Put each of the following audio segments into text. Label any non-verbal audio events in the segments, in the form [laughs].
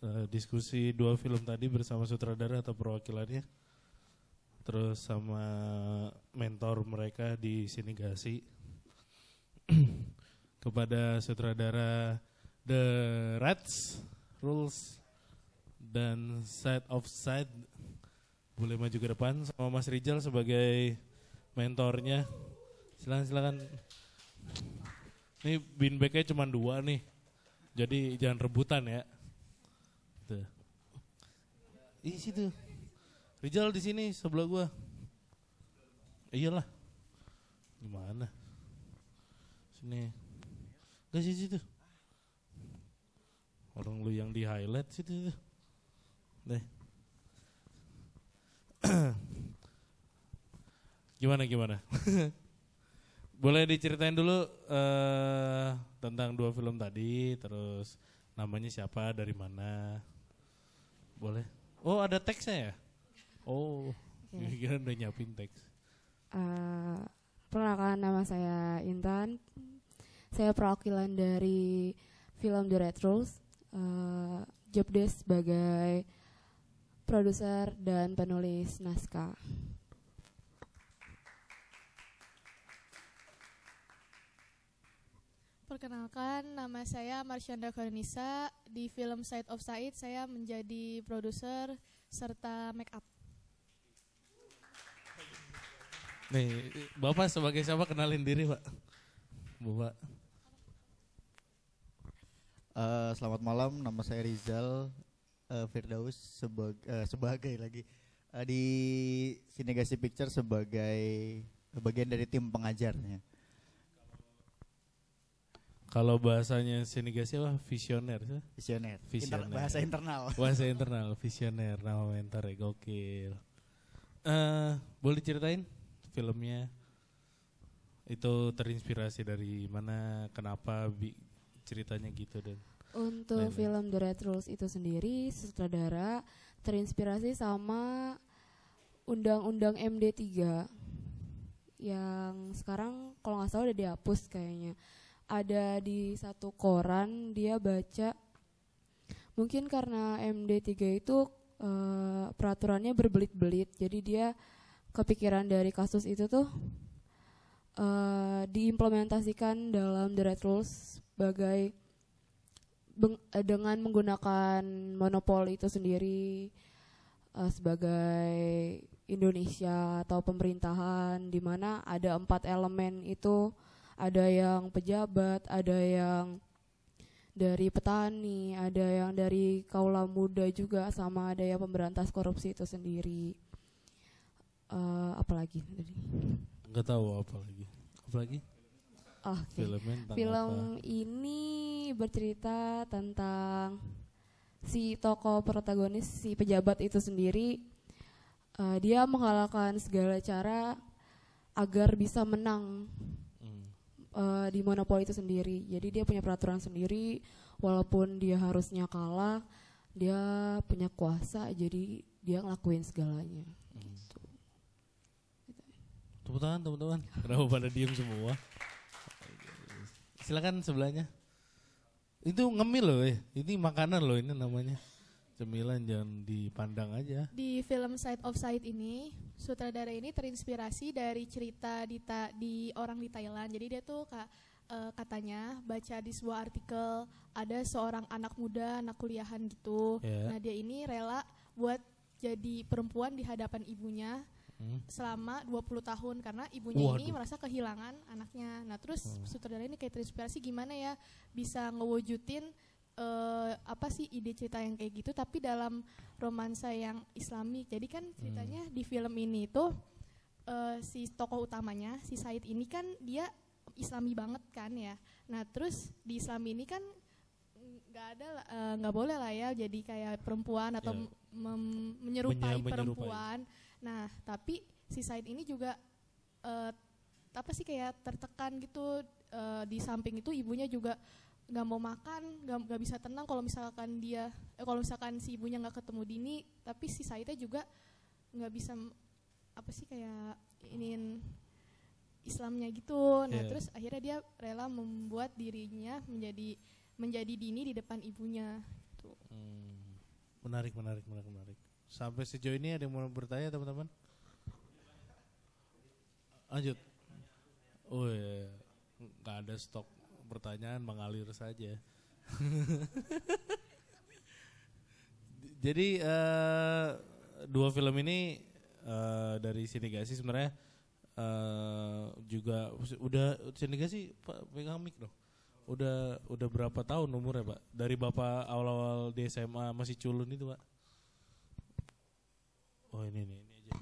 eh, diskusi dua film tadi bersama sutradara atau perwakilannya. Terus sama mentor mereka di Sinigasi. [clears throat] Kepada sutradara The Rats, Rules, dan Side of Side. Boleh maju ke depan sama Mas Rijal sebagai mentornya. Silakan silakan. Ini beanbagnya cuma dua nih. Jadi jangan rebutan ya. Tuh. Ih situ. Rijal di sini sebelah gua. Iyalah. Gimana? Sini. Gak sih situ. Orang lu yang di highlight situ. Deh. [clears throat] gimana gimana? [laughs] Boleh diceritain dulu uh, tentang dua film tadi, terus namanya siapa, dari mana? Boleh? Oh ada teksnya ya? Oh, okay. kira udah nyiapin teks. Uh, perkenalkan nama saya Intan. Saya perwakilan dari film The Red Rules. Uh, job desk sebagai produser dan penulis naskah. Perkenalkan, nama saya Marsyanda Karnisa. Di film Side of Said, saya menjadi produser serta make up. Nih, Bapak sebagai siapa kenalin diri, Pak? Bapak. Uh, selamat malam, nama saya Rizal uh, Firdaus sebagai uh, sebagai lagi uh, di Sinegasi Picture sebagai bagian dari tim pengajarnya. Kalau bahasanya Senegasi apa? Visioner sih? Visioner. Visioner. Inter bahasa internal. [laughs] Bahasa internal, visioner, nama mentor ya, gokil. Uh, boleh ceritain filmnya? Itu terinspirasi dari mana? Kenapa bi ceritanya gitu dan? Untuk lain film The Red Rules itu sendiri, sutradara terinspirasi sama Undang-Undang MD 3 yang sekarang kalau nggak salah udah dihapus kayaknya ada di satu koran dia baca. Mungkin karena MD3 itu uh, peraturannya berbelit-belit jadi dia kepikiran dari kasus itu tuh uh, diimplementasikan dalam the red rules sebagai uh, dengan menggunakan monopoli itu sendiri uh, sebagai Indonesia atau pemerintahan di mana ada empat elemen itu ada yang pejabat, ada yang dari petani, ada yang dari kaula muda juga, sama ada yang pemberantas korupsi itu sendiri. Uh, apalagi tadi? Enggak tahu apa lagi. Apa lagi? Oh, okay. Film ini bercerita tentang si tokoh protagonis si pejabat itu sendiri. Uh, dia menghalalkan segala cara agar bisa menang uh, di monopoli itu sendiri. Jadi dia punya peraturan sendiri, walaupun dia harusnya kalah, dia punya kuasa, jadi dia ngelakuin segalanya. Hmm. Tepuk tangan teman-teman. Kenapa pada diem semua? Silakan sebelahnya. Itu ngemil loh ya. Ini makanan loh ini namanya cemilan jangan dipandang aja. Di film Side of Side ini, sutradara ini terinspirasi dari cerita di ta di orang di Thailand. Jadi dia tuh kak uh, katanya baca di sebuah artikel ada seorang anak muda, anak kuliahan gitu. Yeah. Nah, dia ini rela buat jadi perempuan di hadapan ibunya hmm. selama 20 tahun karena ibunya Waduh. ini merasa kehilangan anaknya. Nah, terus hmm. sutradara ini kayak terinspirasi gimana ya bisa ngewujudin uh, apa sih ide cerita yang kayak gitu tapi dalam romansa yang islami jadi kan ceritanya hmm. di film ini tuh uh, si tokoh utamanya si Said ini kan dia islami banget kan ya nah terus di Islam ini kan nggak ada eh, nggak uh, boleh lah ya jadi kayak perempuan atau yeah. menyerupai, menyerupai perempuan nah tapi si Said ini juga uh, apa sih kayak tertekan gitu uh, di samping itu ibunya juga nggak mau makan nggak bisa tenang kalau misalkan dia eh, kalau misalkan si ibunya nggak ketemu Dini tapi si Saita juga nggak bisa apa sih kayak ingin Islamnya gitu nah yeah. terus akhirnya dia rela membuat dirinya menjadi menjadi Dini di depan ibunya gitu. hmm. Menarik, menarik, menarik, menarik. Sampai sejauh ini ada yang mau bertanya teman-teman? Lanjut. Oh iya, nggak ada stok pertanyaan mengalir saja. [laughs] Jadi eh, dua film ini eh, dari Sinigasi sebenarnya eh, juga udah Sinigasi Pak pegang mic dong. Udah udah berapa tahun umurnya Pak? Dari Bapak awal-awal di SMA masih culun itu Pak? Oh ini nih ini aja.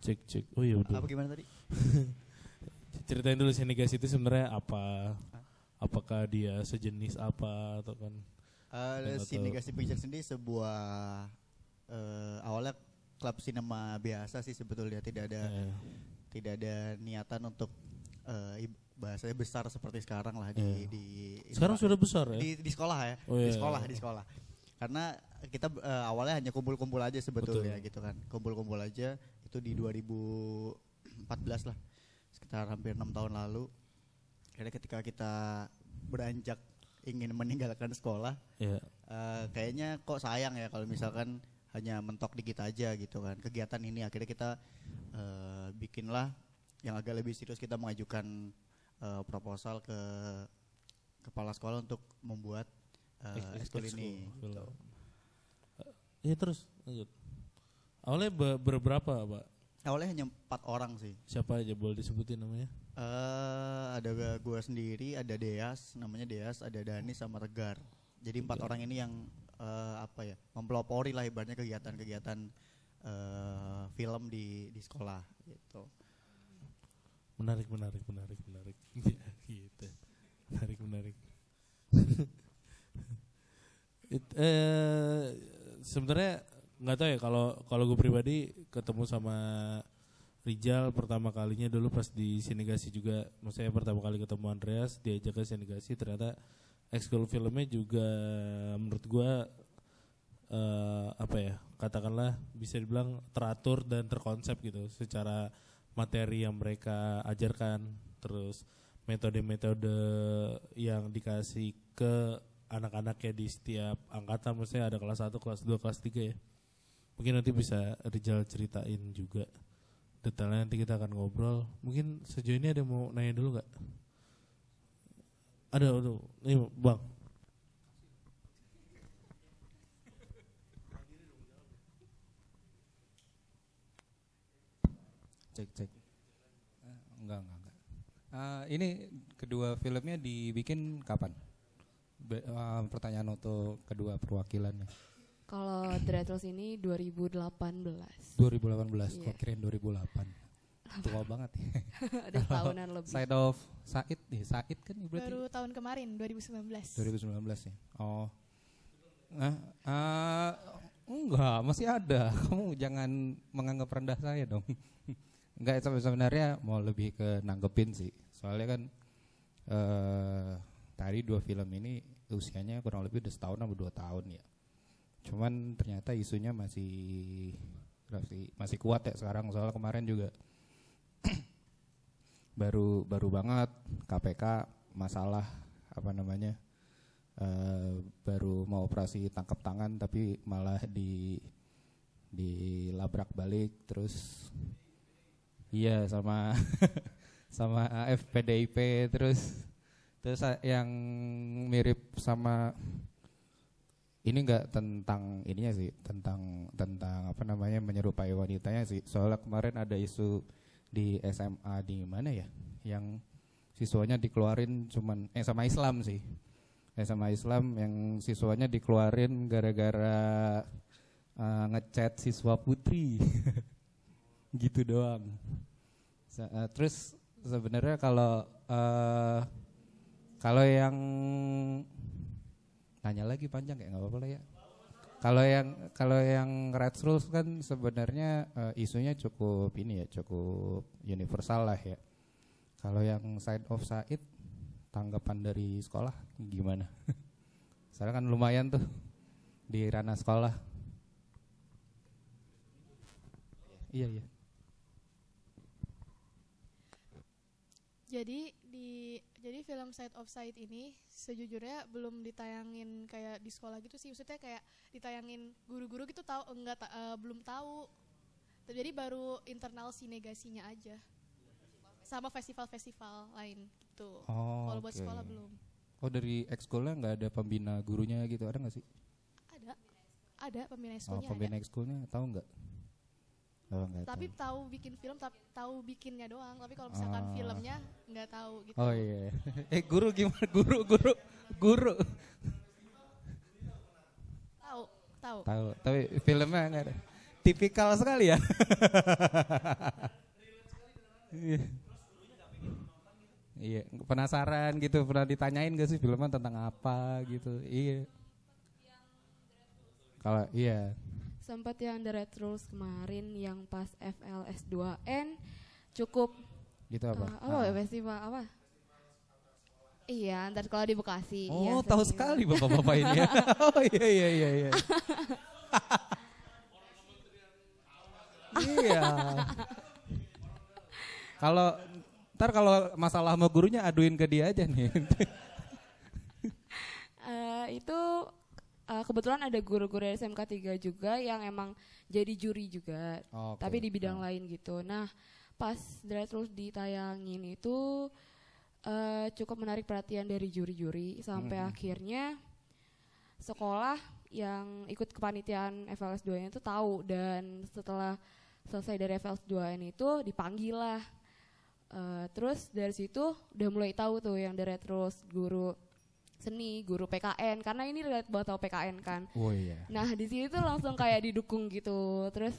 Cek cek. Oh iya udah. Apa gimana tadi? [laughs] Ceritain dulu Sinigasi itu sebenarnya apa? Apakah dia sejenis apa atau kan? Uh, tahu. Sinegasi Picture sendiri sebuah eh, awalnya klub sinema biasa sih sebetulnya tidak ada Eh, tidak ada niatan untuk eh, ib- bahasanya besar seperti sekarang lah di Iya. di sekarang sudah besar ya? di, di sekolah ya Oh, di iya. sekolah di sekolah karena kita eh, awalnya hanya kumpul-kumpul aja sebetulnya Betul. gitu kan kumpul-kumpul aja itu di 2014 lah sekitar hampir enam tahun lalu karena ketika kita beranjak ingin meninggalkan sekolah Ya. eh, kayaknya kok sayang ya kalau misalkan hanya mentok di kita aja gitu kan kegiatan ini akhirnya kita eh, bikinlah yang agak lebih serius kita mengajukan eh, proposal ke kepala sekolah untuk membuat eh, ekskul ini Film. Ya terus lanjut. Awalnya be- berberapa pak? Awalnya hanya empat orang sih Siapa aja boleh disebutin namanya? eh ada gue sendiri ada Deas namanya Deas ada Dani sama Tegar jadi empat Tiga. orang ini yang eh, apa ya mempelopori lah ibaratnya kegiatan-kegiatan eh, film di di sekolah gitu Menarik, menarik, menarik, menarik. [laughs] gitu. Menarik, menarik. [laughs] It- eh, sebenarnya nggak tahu ya kalau kalau gue pribadi ketemu sama Rijal pertama kalinya dulu pas di Sinegasi juga. Maksudnya pertama kali ketemu Andreas diajak ke Sinegasi ternyata ekskul filmnya juga menurut gua eh, apa ya katakanlah bisa dibilang teratur dan terkonsep gitu secara materi yang mereka ajarkan. Terus metode-metode yang dikasih ke anak-anaknya di setiap angkatan maksudnya ada kelas 1, kelas 2, kelas 3 ya mungkin nanti bisa Rijal ceritain juga detailnya nanti kita akan ngobrol. Mungkin sejauh ini ada yang mau nanya dulu nggak? Ada ada ini bang. Cek cek. Enggak enggak enggak. Eh, ini kedua filmnya dibikin kapan? Be- eh, pertanyaan untuk kedua perwakilannya Kalau Retros ini 2018 2018 Iya. kok kirain 2008 tua banget. Ya [laughs] Ada tahunan lebih. Side of Said nih Said kan berarti Baru tahun kemarin 2019. 2019 ya? Oh. Nah eh, enggak masih ada. [laughs] Kamu jangan menganggap rendah saya dong. [laughs] Enggak sebe- sebenarnya mau lebih ke nanggepin sih. Soalnya kan eh tadi dua film ini usianya kurang lebih udah setahun atau dua tahun ya cuman ternyata isunya masih masih masih kuat ya sekarang. Soalnya kemarin juga [clears throat] baru baru banget KPK masalah apa namanya eh, baru mau operasi tangkap tangan tapi malah di dilabrak balik. Terus iya sama [laughs] sama AF PDIP terus terus yang mirip sama ini enggak tentang ininya sih tentang tentang apa namanya menyerupai wanitanya sih. Soalnya kemarin ada isu di SMA di mana ya yang siswanya dikeluarin cuman eh sama Islam sih. SMA Islam yang siswanya dikeluarin gara-gara eh, ngechat siswa putri. [laughs] Gitu doang. Se- eh, terus sebenarnya kalau eh, kalau yang nanya lagi panjang kayak nggak apa-apa ya kalau yang kalau yang Red Rules kan sebenarnya eh, isunya cukup ini ya cukup universal lah ya kalau yang side of Said tanggapan dari sekolah gimana? [laughs] Soalnya kan lumayan tuh di ranah sekolah. Iya iya. Jadi di jadi film Side of Sight ini sejujurnya belum ditayangin kayak di sekolah gitu sih. Maksudnya kayak ditayangin guru-guru gitu tahu enggak ta- eh, belum tahu jadi baru internal sinegasinya aja. Sama festival-festival lain gitu. Oh, kalau buat sekolah belum. Oh dari ekskulnya nggak ada pembina gurunya gitu ada nggak sih? ada. Ada pembina Oh ekskulnya pembina ada. ekskulnya tahu nggak? Oh tapi tahu. tahu bikin film tapi tahu bikinnya doang tapi kalau misalkan Ah. filmnya nggak tahu gitu Oh iya. [laughs] Eh guru gimana? Guru guru guru. tahu tahu Tahu. Tapi filmnya nggak ada. Tipikal sekali ya. Iya. [laughs] Iya, penasaran gitu, pernah ditanyain gak sih filmnya tentang apa gitu. Iya. Kalau iya. Sempat yang The Red Rules kemarin yang pas FLS 2N cukup Gitu apa? eh, apa ya, festival apa? Iya, ntar kalau di Bekasi. Oh, tahu seniman. sekali bapak-bapak ini ya. [laughs] oh iya iya iya iya. [laughs] iya. Kalau ntar kalau masalah sama gurunya aduin ke dia aja nih. Eh, itu eh, kebetulan ada guru-guru SMK 3 juga yang emang jadi juri juga, Oke. tapi di bidang Nah. lain gitu. Nah, pas Dread Rules ditayangin itu eh, cukup menarik perhatian dari juri-juri sampai Mhm. akhirnya sekolah yang ikut kepanitiaan FLS 2 itu tahu dan setelah selesai dari FLS 2N itu dipanggil lah. Eh, terus dari situ udah mulai tahu tuh yang dari terus guru seni, guru PKN karena ini relate buat tahu PKN kan. Oh iya. Nah di situ langsung kayak didukung gitu. Terus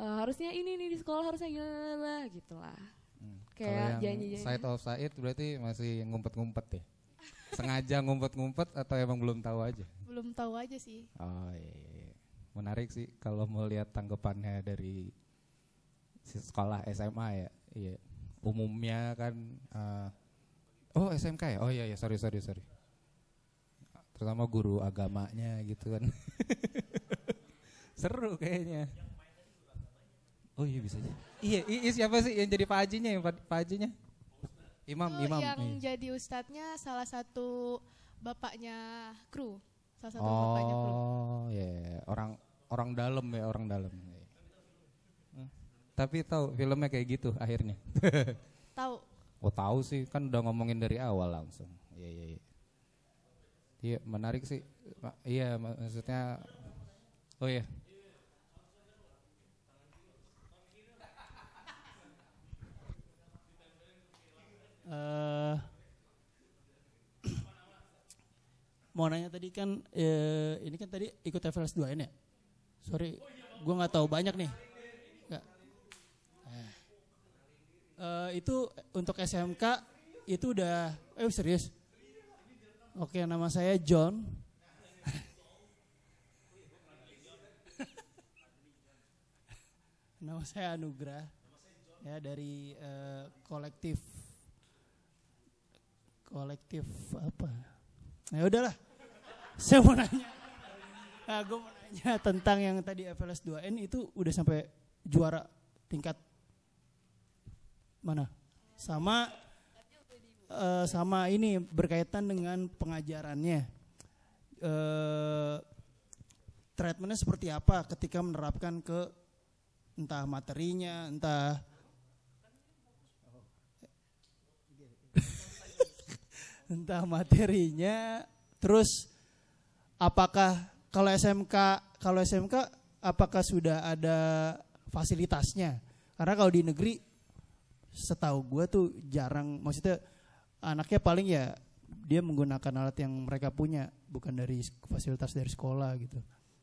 eh, harusnya ini nih di sekolah harusnya gila gitu lah. Hmm. Kayak janji-janji. side of Said berarti masih ngumpet-ngumpet ya. [laughs] Sengaja ngumpet-ngumpet atau emang belum tahu aja? belum tahu aja sih Oh iya, iya, iya. Menarik sih kalau mau lihat tanggapannya dari si sekolah SMA ya. Iya. Umumnya kan eh, oh SMK ya. Oh iya iya sorry sorry sorry. Terutama guru agamanya gitu kan. [laughs] Seru kayaknya. Oh iya bisa aja. Iya, i- i- siapa sih yang jadi Pak Hajinya yang Pak Hajinya? Imam, Itu imam. yang iya. jadi ustadznya salah satu bapaknya kru salah satu bapaknya kru Oh, ya ya. orang orang dalam ya orang dalam. Iya. Tapi tahu filmnya kayak gitu akhirnya. [laughs] tahu oh tahu sih, kan udah ngomongin dari awal langsung. Iya iya. Iya, Iya, menarik sih. Ma- iya mak- maksudnya. Oh iya. eh [clears throat] mau nanya tadi kan eh, ini kan tadi ikut FLS 2 n ya sorry gua nggak tahu banyak nih. Eh. Eh, itu untuk SMK itu udah eh serius oke nama saya John [laughs] nama saya Anugrah ya dari eh, kolektif kolektif apa? Nah udahlah, [laughs] saya mau nanya. Nah, gue mau nanya tentang yang tadi FLS 2N itu udah sampai juara tingkat mana? Sama eh, sama ini berkaitan dengan pengajarannya. Eh, treatmentnya seperti apa ketika menerapkan ke entah materinya, entah [laughs] entah materinya terus apakah kalau SMK kalau SMK apakah sudah ada fasilitasnya karena kalau di negeri setahu gue tuh jarang maksudnya anaknya paling ya dia menggunakan alat yang mereka punya bukan dari fasilitas dari sekolah gitu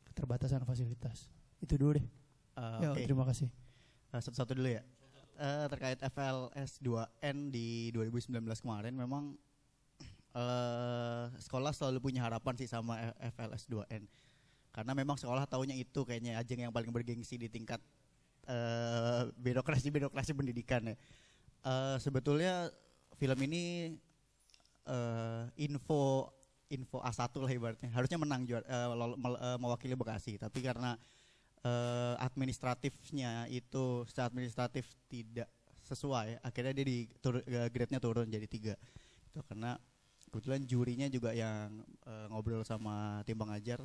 keterbatasan fasilitas itu dulu deh Eh, ya Oke, terima kasih Eh, satu-satu dulu ya. Eh, terkait FLS 2N di 2019 kemarin memang eh sekolah selalu punya harapan sih sama FLS 2N. Karena memang sekolah taunya itu kayaknya ajang yang paling bergengsi di tingkat eh birokrasi-birokrasi pendidikan ya. Eh, sebetulnya film ini eh info info A1 lah ibaratnya. Harusnya menang juara eh, mewakili Bekasi, tapi karena eh, administratifnya itu secara administratif tidak sesuai akhirnya dia di tur, grade-nya turun jadi tiga. Itu karena kebetulan jurinya juga yang eh, ngobrol sama tim pengajar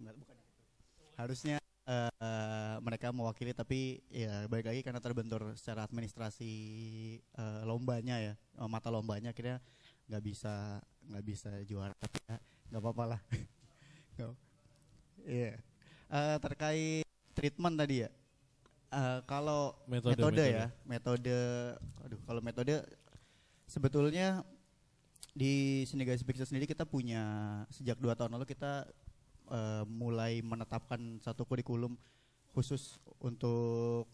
enggak, bukan. Harusnya eh, mereka mewakili tapi ya balik lagi karena terbentur secara administrasi eh, lombanya ya eh, mata lombanya akhirnya nggak bisa nggak bisa juara. Tapi ya nggak apa-apa lah. [laughs] Iya. Eh, terkait treatment tadi ya Eh, kalau Metode, metode, metode. ya metode. aduh kalau metode sebetulnya di Senegasi Picture sendiri kita punya sejak dua tahun lalu kita eh, mulai menetapkan satu kurikulum khusus untuk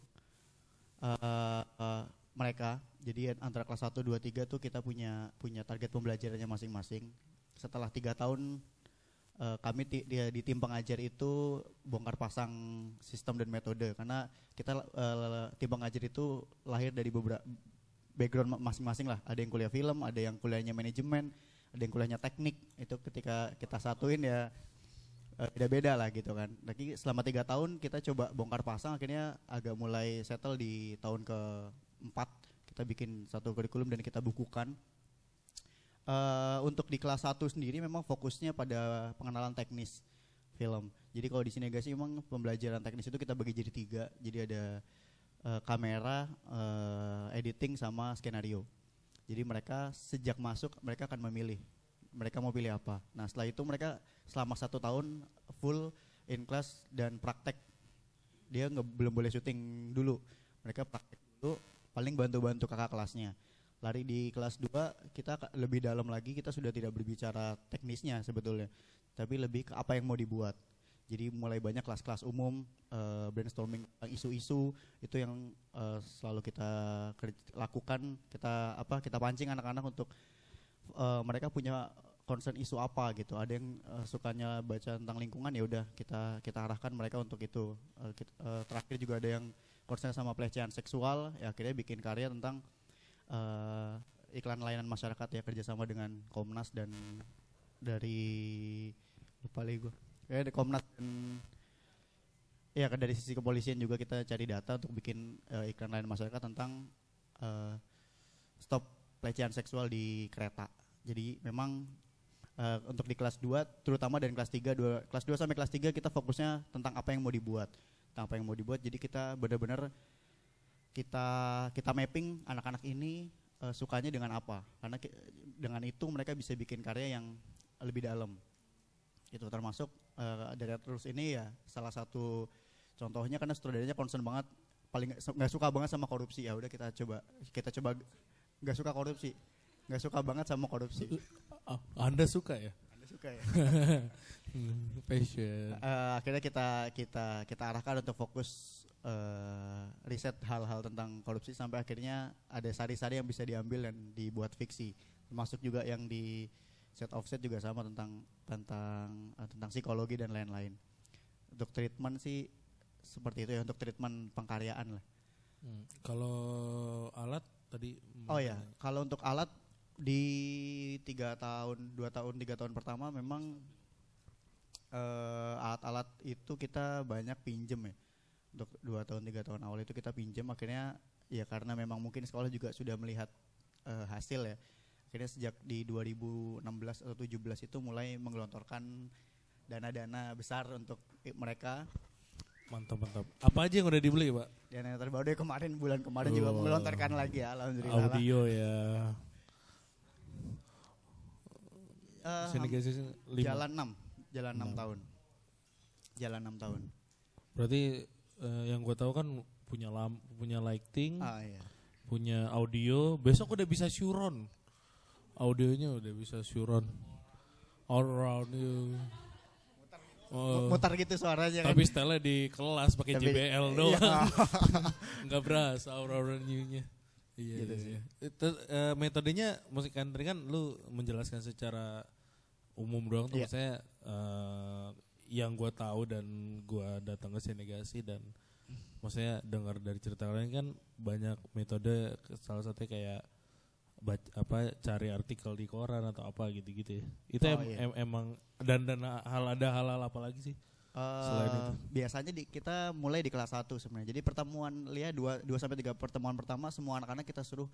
eh, eh, mereka. Jadi antara kelas 1, 2, 3 tuh kita punya punya target pembelajarannya masing-masing. Setelah tiga tahun eh, kami ti- di, di tim pengajar itu bongkar pasang sistem dan metode. Karena kita eh, tim pengajar itu lahir dari beberapa background ma- masing-masing lah. Ada yang kuliah film ada yang kuliahnya manajemen ada yang kuliahnya teknik. Itu ketika kita satuin ya beda-beda lah gitu kan tapi selama tiga tahun kita coba bongkar pasang akhirnya agak mulai settle di tahun keempat kita bikin satu kurikulum dan kita bukukan Eh, untuk di kelas 1 sendiri memang fokusnya pada pengenalan teknis film. Jadi kalau di Sinegasi memang pembelajaran teknis itu kita bagi jadi tiga. Jadi ada eh, kamera, eh, editing sama skenario. Jadi mereka sejak masuk mereka akan memilih mereka mau pilih apa. Nah setelah itu mereka selama satu tahun full in class dan praktek. Dia nggak belum boleh syuting dulu. Mereka praktek dulu, paling bantu-bantu kakak kelasnya lari di kelas 2 kita lebih dalam lagi kita sudah tidak berbicara teknisnya sebetulnya tapi lebih ke apa yang mau dibuat jadi mulai banyak kelas-kelas umum eh, brainstorming isu-isu itu yang eh, selalu kita lakukan kita apa kita pancing anak-anak untuk eh, mereka punya concern isu apa gitu. Ada yang eh, sukanya baca tentang lingkungan ya udah kita kita arahkan mereka untuk itu. Eh, kit- eh, terakhir juga ada yang concern sama pelecehan seksual ya akhirnya bikin karya tentang eh, iklan layanan masyarakat ya kerjasama dengan Komnas dan dari lupa lagi gue dari Komnas dan ya kan dari sisi kepolisian juga kita cari data untuk bikin eh, iklan layanan masyarakat tentang eh, stop pelecehan seksual di kereta. Jadi memang eh, untuk di kelas 2 terutama dan kelas 3 dua, kelas 2 sampai kelas 3 kita fokusnya tentang apa yang mau dibuat. Tentang apa yang mau dibuat jadi kita benar-benar kita kita mapping anak-anak ini eh, sukanya dengan apa. Karena dengan itu mereka bisa bikin karya yang lebih dalam. Itu termasuk eh, dari terus ini ya salah satu contohnya karena sutradaranya concern banget paling nggak suka banget sama korupsi. Ya udah kita coba kita coba nggak suka korupsi nggak suka banget sama korupsi. Ah, Anda suka ya? anda suka ya? [laughs] Hmm, Passion. Eh, akhirnya kita kita kita arahkan untuk fokus eh, riset hal-hal tentang korupsi sampai akhirnya ada sari-sari yang bisa diambil dan dibuat fiksi. Termasuk juga yang di set offset juga sama tentang tentang eh, tentang psikologi dan lain-lain. Untuk treatment sih seperti itu ya untuk treatment pengkaryaan lah. Hmm, Kalau alat tadi oh ya kalau untuk alat di tiga tahun dua tahun tiga tahun pertama memang eh, alat-alat itu kita banyak pinjem ya untuk dua tahun tiga tahun awal itu kita pinjem akhirnya ya karena memang mungkin sekolah juga sudah melihat eh, hasil ya akhirnya sejak di 2016 atau 17 itu mulai menggelontorkan dana-dana besar untuk mereka mantap mantap. Apa aja yang udah dibeli pak? dan yang terbaru dari kemarin bulan kemarin juga Oh. menggelontorkan lagi ya alhamdulillah lah. Audio ya. Sini ham- guys lima. jalan 6 jalan 6 Enam. tahun jalan 6 tahun Berarti eh, yang gue tahu kan punya lamp, punya lighting, ah iya punya audio. Besok udah bisa syuron. Audionya udah bisa syuron. All around you. Oh, mutar gitu suaranya kan tapi style di kelas pakai JBL iya. doang. [laughs] Nggak berasa all around you-nya. Iya, Gitu iya, sih. iya. Itu, eh, metodenya musik country kan lu menjelaskan secara umum doang tuh Iya. saya yang gua tahu dan gua datang ke Senegasi dan maksudnya dengar dari cerita lain kan banyak metode salah satunya kayak baca, apa cari artikel di koran atau apa gitu-gitu ya. Itu Oh, em- iya. em- emang dan dan hal ada hal-hal apa lagi sih? Selain itu. biasanya di, kita mulai di kelas 1 sebenarnya. Jadi pertemuan lihat 2 2 sampai 3 pertemuan pertama semua anak-anak kita suruh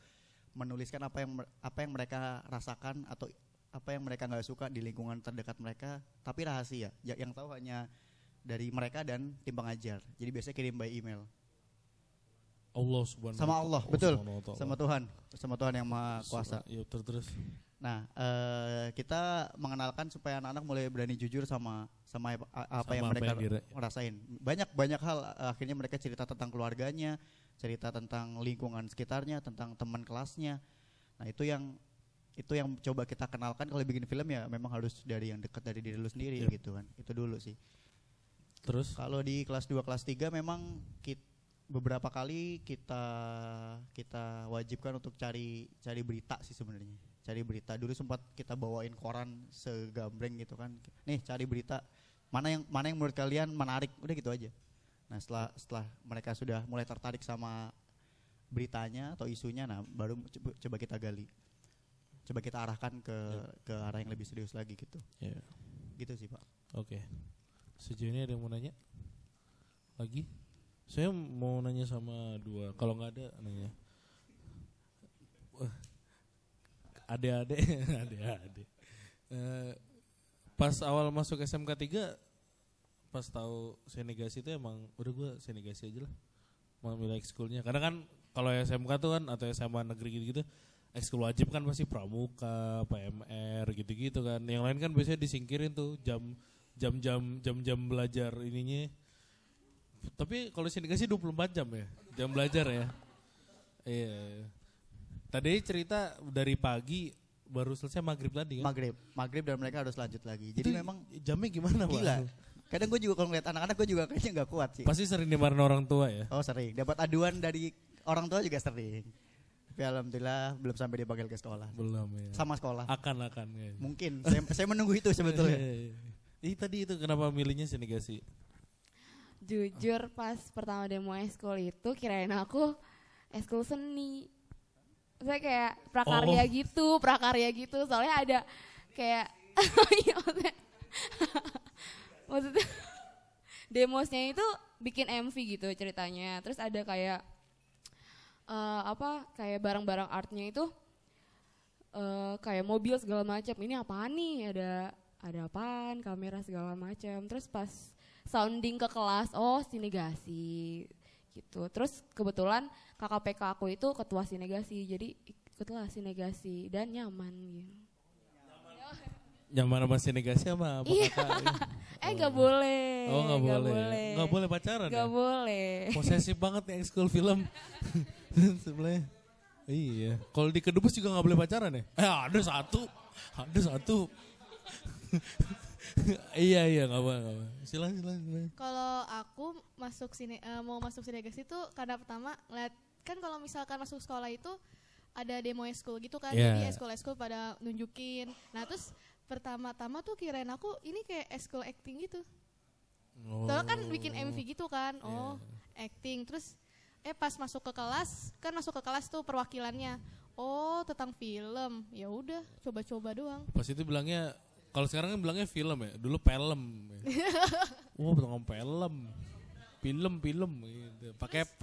menuliskan apa yang apa yang mereka rasakan atau apa yang mereka nggak suka di lingkungan terdekat mereka, tapi rahasia. Ya, yang tahu hanya dari mereka dan tim pengajar. Jadi biasanya kirim by email. Allah subhanahu Sama Allah, Allah betul. ta'ala. Sama Tuhan, sama Tuhan yang Maha Kuasa. Ya terus. Nah, eh, kita mengenalkan supaya anak-anak mulai berani jujur sama sama apa, Sama yang apa mereka yang dire- rasain. Banyak banyak hal akhirnya mereka cerita tentang keluarganya, cerita tentang lingkungan sekitarnya, tentang teman kelasnya. Nah, itu yang itu yang coba kita kenalkan kalau bikin film ya memang harus dari yang dekat dari diri lu sendiri Yep. gitu kan. Itu dulu sih. Terus Kalau di kelas 2 kelas 3 memang kit- beberapa kali kita kita wajibkan untuk cari cari berita sih sebenarnya. Cari berita dulu sempat kita bawain koran segambreng gitu kan. Nih, cari berita mana yang mana yang menurut kalian menarik, udah gitu aja. Nah, setelah setelah mereka sudah mulai tertarik sama beritanya atau isunya nah baru coba, kita gali. Coba kita arahkan ke ke arah yang lebih serius lagi gitu. Ya. Gitu sih, Pak. Oke. Sejauh ini ada yang mau nanya? Lagi? Saya mau nanya sama dua. Kalau nggak ada, nanya. Wah. Adik-adik, [laughs] adik-adik. Eh, pas awal masuk SMK 3 pas tahu senegasi itu emang udah gue senegasi aja lah mau milih ekskulnya karena kan kalau SMK tuh kan atau SMA negeri gitu-gitu ekskul wajib kan pasti pramuka, PMR gitu-gitu kan. Yang lain kan biasanya disingkirin tuh jam jam-jam jam-jam belajar ininya. Tapi kalau senegasi 24 jam ya, jam belajar ya. Iya. Tadi cerita dari pagi baru selesai maghrib tadi kan. Maghrib, maghrib dan mereka harus lanjut lagi. Jadi Itu memang jamnya gimana Pak? gila. Kadang gue juga kalau ngeliat anak-anak gue juga kayaknya nggak kuat sih. Pasti sering dimarahin orang tua ya. Oh sering, dapat aduan dari orang tua juga sering. Tapi alhamdulillah belum sampai dipanggil ke sekolah. Belum ya. Sama sekolah. Akan akan ya. Mungkin saya, [laughs] saya menunggu itu sebetulnya. Ih tadi itu kenapa milihnya senegasi? Jujur pas pertama demo eskul itu kirain aku eskul seni. Saya kayak prakarya Oh. gitu, prakarya gitu. Soalnya ada kayak [laughs] Iya, [laughs] maksudnya, demosnya itu bikin MV gitu ceritanya. Terus ada kayak eh, apa kayak barang-barang artnya itu eh, kayak mobil segala macam. Ini apaan nih? Ada ada apaan? Kamera segala macam. Terus pas sounding ke kelas, oh sinegasi gitu. Terus kebetulan KKPK aku itu ketua sinegasi, jadi ikutlah sinegasi dan nyaman gitu. Nyaman sama senegasi sama apa Iya. kakak? [laughs] Eh nggak boleh. Oh nggak boleh. boleh. Nggak boleh pacaran Nggak ya? boleh. Posesif banget nih ekskul film. [laughs] Sebelahnya. Iya. Kalau di kedubes juga nggak boleh pacaran ya? Eh ada satu. Ada satu. [laughs] [laughs] iya iya nggak apa nggak apa. Silakan silakan. Kalau aku masuk sini eh, mau masuk sinegasi itu karena pertama ngeliat kan kalau misalkan masuk sekolah itu ada demo eskul gitu kan. Iya. Jadi eskul-eskul pada nunjukin. Nah, terus pertama-tama tuh kirain aku ini kayak eskul acting gitu. Soalnya kan bikin MV gitu kan. Oh, acting. Terus eh pas masuk ke kelas, kan masuk ke kelas tuh perwakilannya. Oh, tentang film. Ya udah, coba-coba doang. Pas itu bilangnya kalau sekarang kan bilangnya film ya. Dulu film. Ya. [laughs] Wah, tentang film. Film film gitu. Pakai P.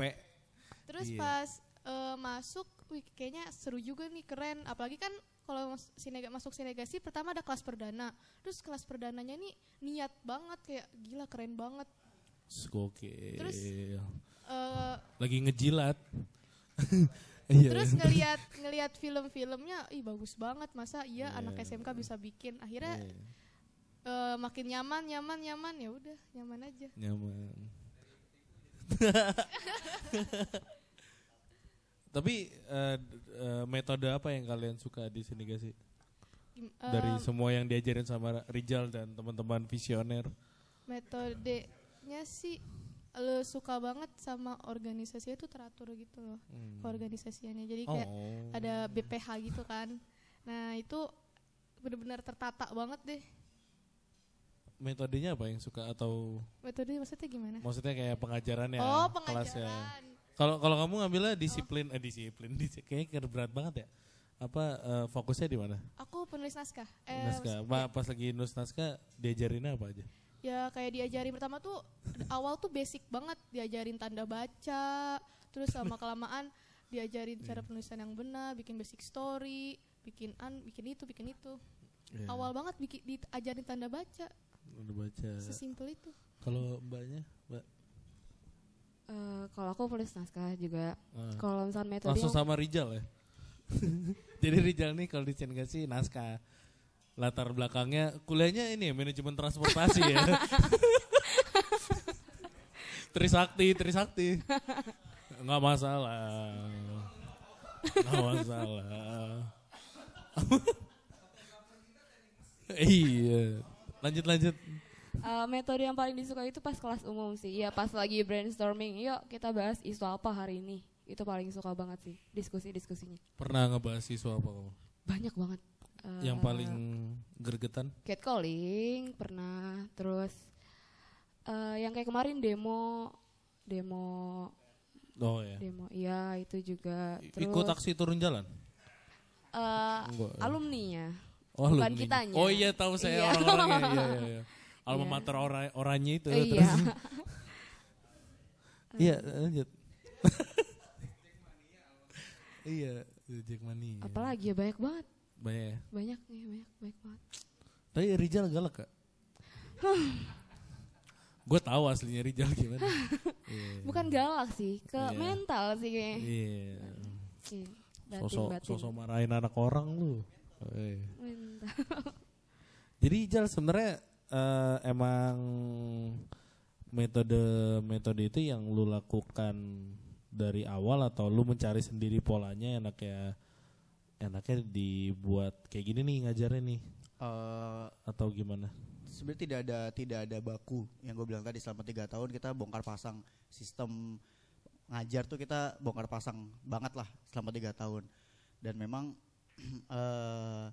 Terus Iya. pas eh, masuk, wih kayaknya seru juga nih, keren. Apalagi kan kalau sinega, masuk sinegasi pertama ada kelas perdana. Terus kelas perdananya nih niat banget kayak gila keren banget. Oke. Terus, Eh, lagi ngejilat. [laughs] Iya. terus ngelihat ngelihat film-filmnya, ih bagus banget. Masa iya Iya. anak SMK bisa bikin. Akhirnya Iya, eh, makin nyaman, nyaman, nyaman ya udah nyaman aja. nyaman. [laughs] Tapi d- eh, metode apa yang kalian suka di sini gak sih? Gim- Dari eh, semua yang diajarin sama Rijal dan teman-teman visioner. metodenya sih lo suka banget sama organisasinya tuh teratur gitu loh Hmm. keorganisasiannya jadi kayak Oh. ada BPH gitu kan nah itu benar-benar tertata banget deh Metodenya apa yang suka atau metode maksudnya gimana maksudnya kayak pengajarannya? oh kelasnya? pengajaran Kalau kalau kamu ngambilnya disiplin, eh disiplin, [laughs] dis- kayaknya berat banget ya. Apa eh, fokusnya di mana? aku penulis naskah eh, naskah. Ma- pas lagi nulis naskah diajarinnya apa aja? Ya kayak diajarin pertama tuh awal tuh basic banget diajarin tanda baca terus sama kelamaan diajarin cara Iya. penulisan yang benar bikin basic story bikin an bikin itu bikin itu Iya. awal banget bikin diajarin tanda baca Udah baca. sesimpel itu Kalau mbaknya, mbak Eh, kalau aku penulis naskah juga. Ah. Kalau misalnya metode langsung yang- sama Rijal ya. [laughs] Jadi Rijal nih kalau di kasih naskah latar belakangnya kuliahnya ini ya, manajemen transportasi ya. [laughs] Trisakti, Trisakti. Nggak masalah. Nggak masalah. [laughs] iya. Lanjut lanjut. Eh, metode yang paling disuka itu pas kelas umum sih. Ya pas lagi brainstorming, yuk kita bahas isu apa hari ini. Itu paling suka banget sih diskusi-diskusinya. Pernah ngebahas siswa apa kamu? Banyak banget. Eh, Yang paling gergetan? catcalling pernah, terus eh, yang kayak kemarin demo, demo, Oh ya. demo. Iya itu juga. Terus Ikut aksi turun jalan? eh, Enggak. ya. alumninya. Oh, Bukan alumni. kitanya. Oh iya tahu saya Iya. orang-orangnya. iya, iya, iya. [laughs] Alma Iya. mater ora oranye itu. Eh, terus. iya. [laughs] Iya, lanjut. [laughs] iya, Jackmania. Apalagi ya banyak banget, Banyak ya. banyak nih, banyak, banyak banget. Tapi Rijal galak kak? [laughs] Gue tahu aslinya Rijal gimana. [laughs] Iya. Bukan galak sih, ke Iya. mental sih kayaknya. Iya. Batin, Sosok sosok marahin anak orang lu. Mental. [laughs] Jadi Ijal sebenarnya eh, emang metode metode itu yang lu lakukan dari awal atau lu mencari sendiri polanya enaknya enaknya dibuat kayak gini nih ngajarnya nih Eh, atau gimana? sebenarnya tidak ada tidak ada baku yang gue bilang tadi selama tiga tahun kita bongkar pasang sistem ngajar tuh kita bongkar pasang banget lah selama tiga tahun dan memang [clears throat] eh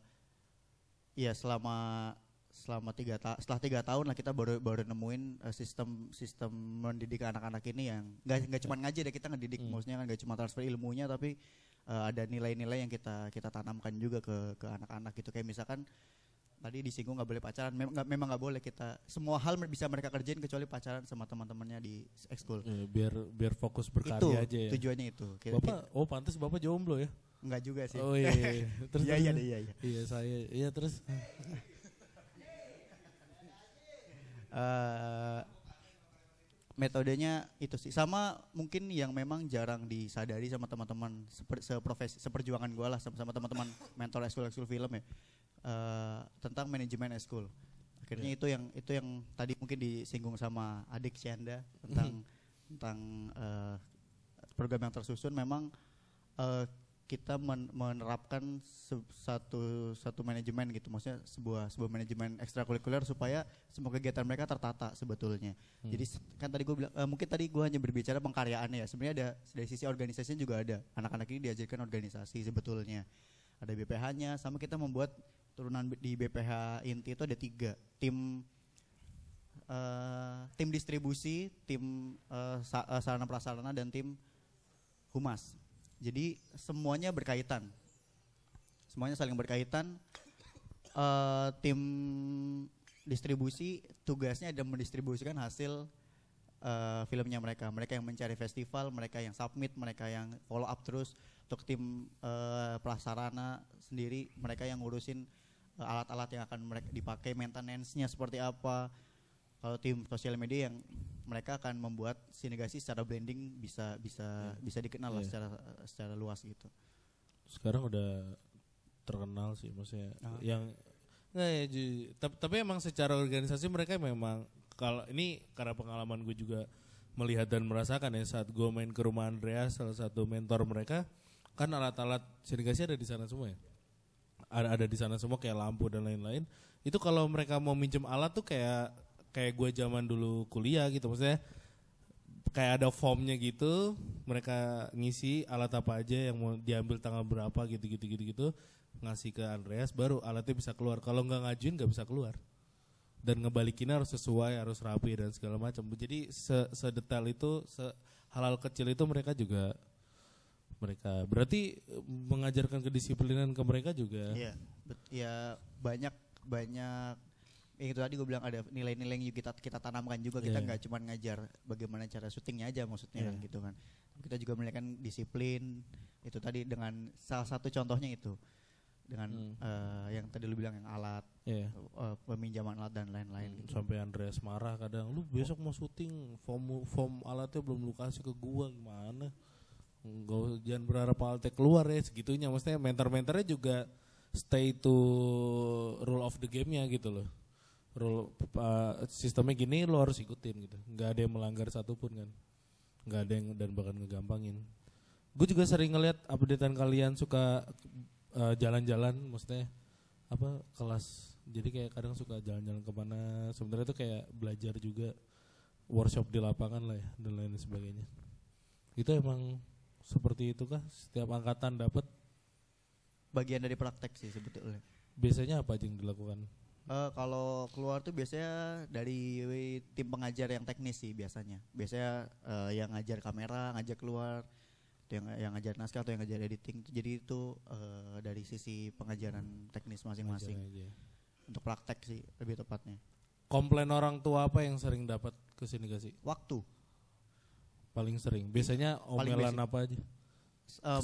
ya selama selama tiga ta setelah tiga tahun lah kita baru baru nemuin eh, sistem sistem mendidik anak-anak ini yang nggak nggak cuma ngajar ya kita ngedidik Hmm. maksudnya kan nggak cuma transfer ilmunya tapi eh, ada nilai-nilai yang kita kita tanamkan juga ke ke anak-anak gitu kayak misalkan tadi disinggung nggak boleh pacaran memang nggak memang nggak boleh kita semua hal bisa mereka kerjain kecuali pacaran sama teman-temannya di ekskul Eh, biar biar fokus itu berkarya aja ya. tujuannya itu Kita- Bapak oh pantas Bapak jomblo ya? nggak juga sih Oh iya. iya. [laughs] terus iya iya iya iya Iya saya iya terus [laughs] Eh, metodenya itu sih. Sama mungkin yang memang jarang disadari sama teman-teman seper, seprofesi seperjuangan gue lah sama, sama teman-teman [laughs] mentor ekskul ekskul film ya. Eh, tentang manajemen ekskul. Akhirnya itu yang itu yang tadi mungkin disinggung sama adik Syanda tentang tentang eh, program yang tersusun. Memang eh, kita men- menerapkan satu satu manajemen gitu. Maksudnya sebuah sebuah manajemen ekstrakurikuler supaya semua kegiatan mereka tertata sebetulnya. Hmm. jadi kan tadi gue bilang eh, mungkin tadi gue hanya berbicara pengkaryaannya ya. Sebenarnya ada dari sisi organisasinya juga ada. Anak-anak ini diajarkan organisasi sebetulnya. Ada BPH-nya sama kita membuat turunan di BPH inti itu ada tiga. Tim eh, tim distribusi tim sa- eh, sarana prasarana dan tim humas jadi semuanya berkaitan. Semuanya saling berkaitan. Eh, tim distribusi tugasnya ada mendistribusikan hasil eh, filmnya mereka. Mereka yang mencari festival mereka yang submit mereka yang follow up terus. Untuk tim eh, prasarana sendiri mereka yang ngurusin alat-alat yang akan mereka dipakai maintenance-nya seperti apa kalau tim sosial media yang mereka akan membuat sinegasi secara blending bisa bisa bisa dikenal lah Iya. secara secara luas gitu sekarang udah terkenal sih maksudnya Ah. yang nggak ya tapi, tapi emang secara organisasi mereka memang kalau ini karena pengalaman gue juga melihat dan merasakan ya saat gue main ke rumah Andreas salah satu mentor mereka kan alat-alat sirigasi ada di sana semua ya ada ada di sana semua kayak lampu dan lain-lain itu kalau mereka mau minjem alat tuh kayak kayak gue zaman dulu kuliah gitu maksudnya kayak ada formnya gitu mereka ngisi alat apa aja yang mau diambil tanggal berapa gitu gitu gitu gitu ngasih ke Andreas baru alatnya bisa keluar. Kalau nggak ngajuin nggak bisa keluar. Dan ngebalikinnya harus sesuai harus rapi dan segala macam. Jadi se sedetail itu se hal-hal kecil itu mereka juga mereka berarti mengajarkan kedisiplinan ke mereka juga. Bet- ya banyak banyak ya itu tadi gue bilang ada nilai-nilai yang kita kita tanamkan juga kita Iya. nggak cuma ngajar bagaimana cara syutingnya aja maksudnya kan Iya. gitu kan kita juga menilaikan disiplin itu tadi dengan salah satu contohnya itu dengan Hmm. eh, yang tadi lu bilang yang alat Iya. eh, peminjaman alat dan lain-lain Hmm, gitu. Sampai Andreas marah kadang lu besok mau syuting form form alatnya belum lu kasih ke gua gimana? Usah- jangan berharap alatnya keluar ya segitunya maksudnya mentor-mentornya juga stay to rule of the game-nya gitu loh. Rule uh, sistemnya gini lo harus ikutin gitu. nggak ada yang melanggar satupun kan. nggak ada yang dan bahkan ngegampangin. Gue juga sering ngeliat updatean kalian suka uh, jalan-jalan maksudnya apa kelas. Jadi kayak kadang suka jalan-jalan ke mana. Sebenarnya itu kayak belajar juga workshop di lapangan lah ya dan lain sebagainya. Itu emang seperti itu kah setiap angkatan dapat bagian dari praktek sih sebetulnya. Biasanya apa aja yang dilakukan Eh, kalau keluar tuh biasanya dari tim pengajar yang teknis sih biasanya. Biasanya eh, yang ngajar kamera, ngajak keluar, yang yang ngajar naskah atau yang ngajar editing. Jadi itu eh, dari sisi pengajaran teknis masing-masing. Ngajar. Untuk praktek sih lebih tepatnya. komplain orang tua apa yang sering dapat ke sini gak sih Waktu. paling sering biasanya omelan apa aja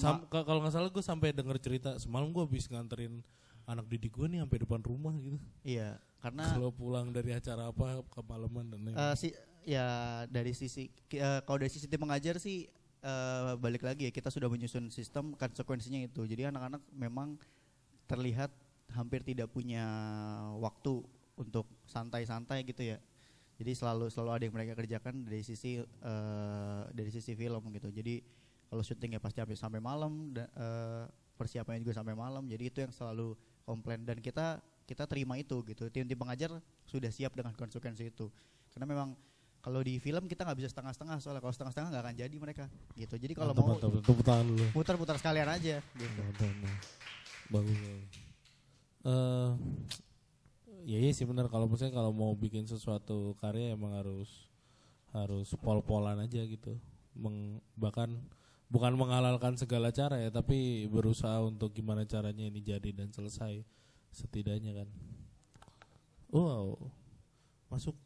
Sam- ka- kalau nggak salah gue sampai denger cerita semalam gue habis nganterin anak didik gue nih sampai depan rumah gitu iya, karena kalau pulang dari acara apa kemalaman dan lain eh, si ya dari sisi eh, kalau dari sisi tim pengajar sih eh, balik lagi ya kita sudah menyusun sistem konsekuensinya itu. Jadi anak-anak memang terlihat hampir tidak punya waktu untuk santai-santai gitu ya. Jadi selalu selalu ada yang mereka kerjakan dari sisi eh, dari sisi film gitu. Jadi kalau syuting ya pasti sampai sampai malam da- eh, persiapannya juga sampai malam. Jadi itu yang selalu komplain dan kita kita terima itu gitu. Tim-tim pengajar sudah siap dengan konsekuensi itu. Karena memang kalau di film kita nggak bisa setengah-setengah soalnya kalau setengah-setengah nggak akan jadi mereka gitu. Jadi kalau mau putar-putar sekalian aja gitu. Mantap, mantap. bagus. Eh, ya iya sih benar kalau misalnya kalau mau bikin sesuatu karya emang harus harus pol-polan aja gitu Meng- bahkan bukan menghalalkan segala cara ya tapi berusaha untuk gimana caranya ini jadi dan selesai setidaknya kan. Wow masuk.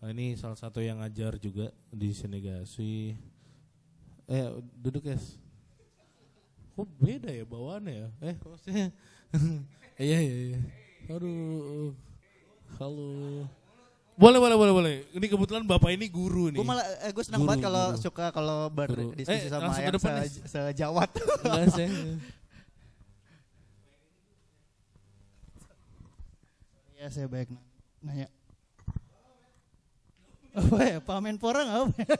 Nah, ini salah satu yang ngajar juga di Senegasi eh duduk guys. Kok beda ya bawaannya ya? Eh maksudnya? [laughs] Iya iya iya. Aduh halo boleh boleh boleh boleh ini kebetulan bapak ini guru nih Gue malah eh, gue senang Guru, banget kalau suka kalau berdiskusi Eh, sama yang se- nih. sejawat. Enggak, saya Ya saya baik na- nanya. Apa ya? Pak Menpora nggak apa? ya?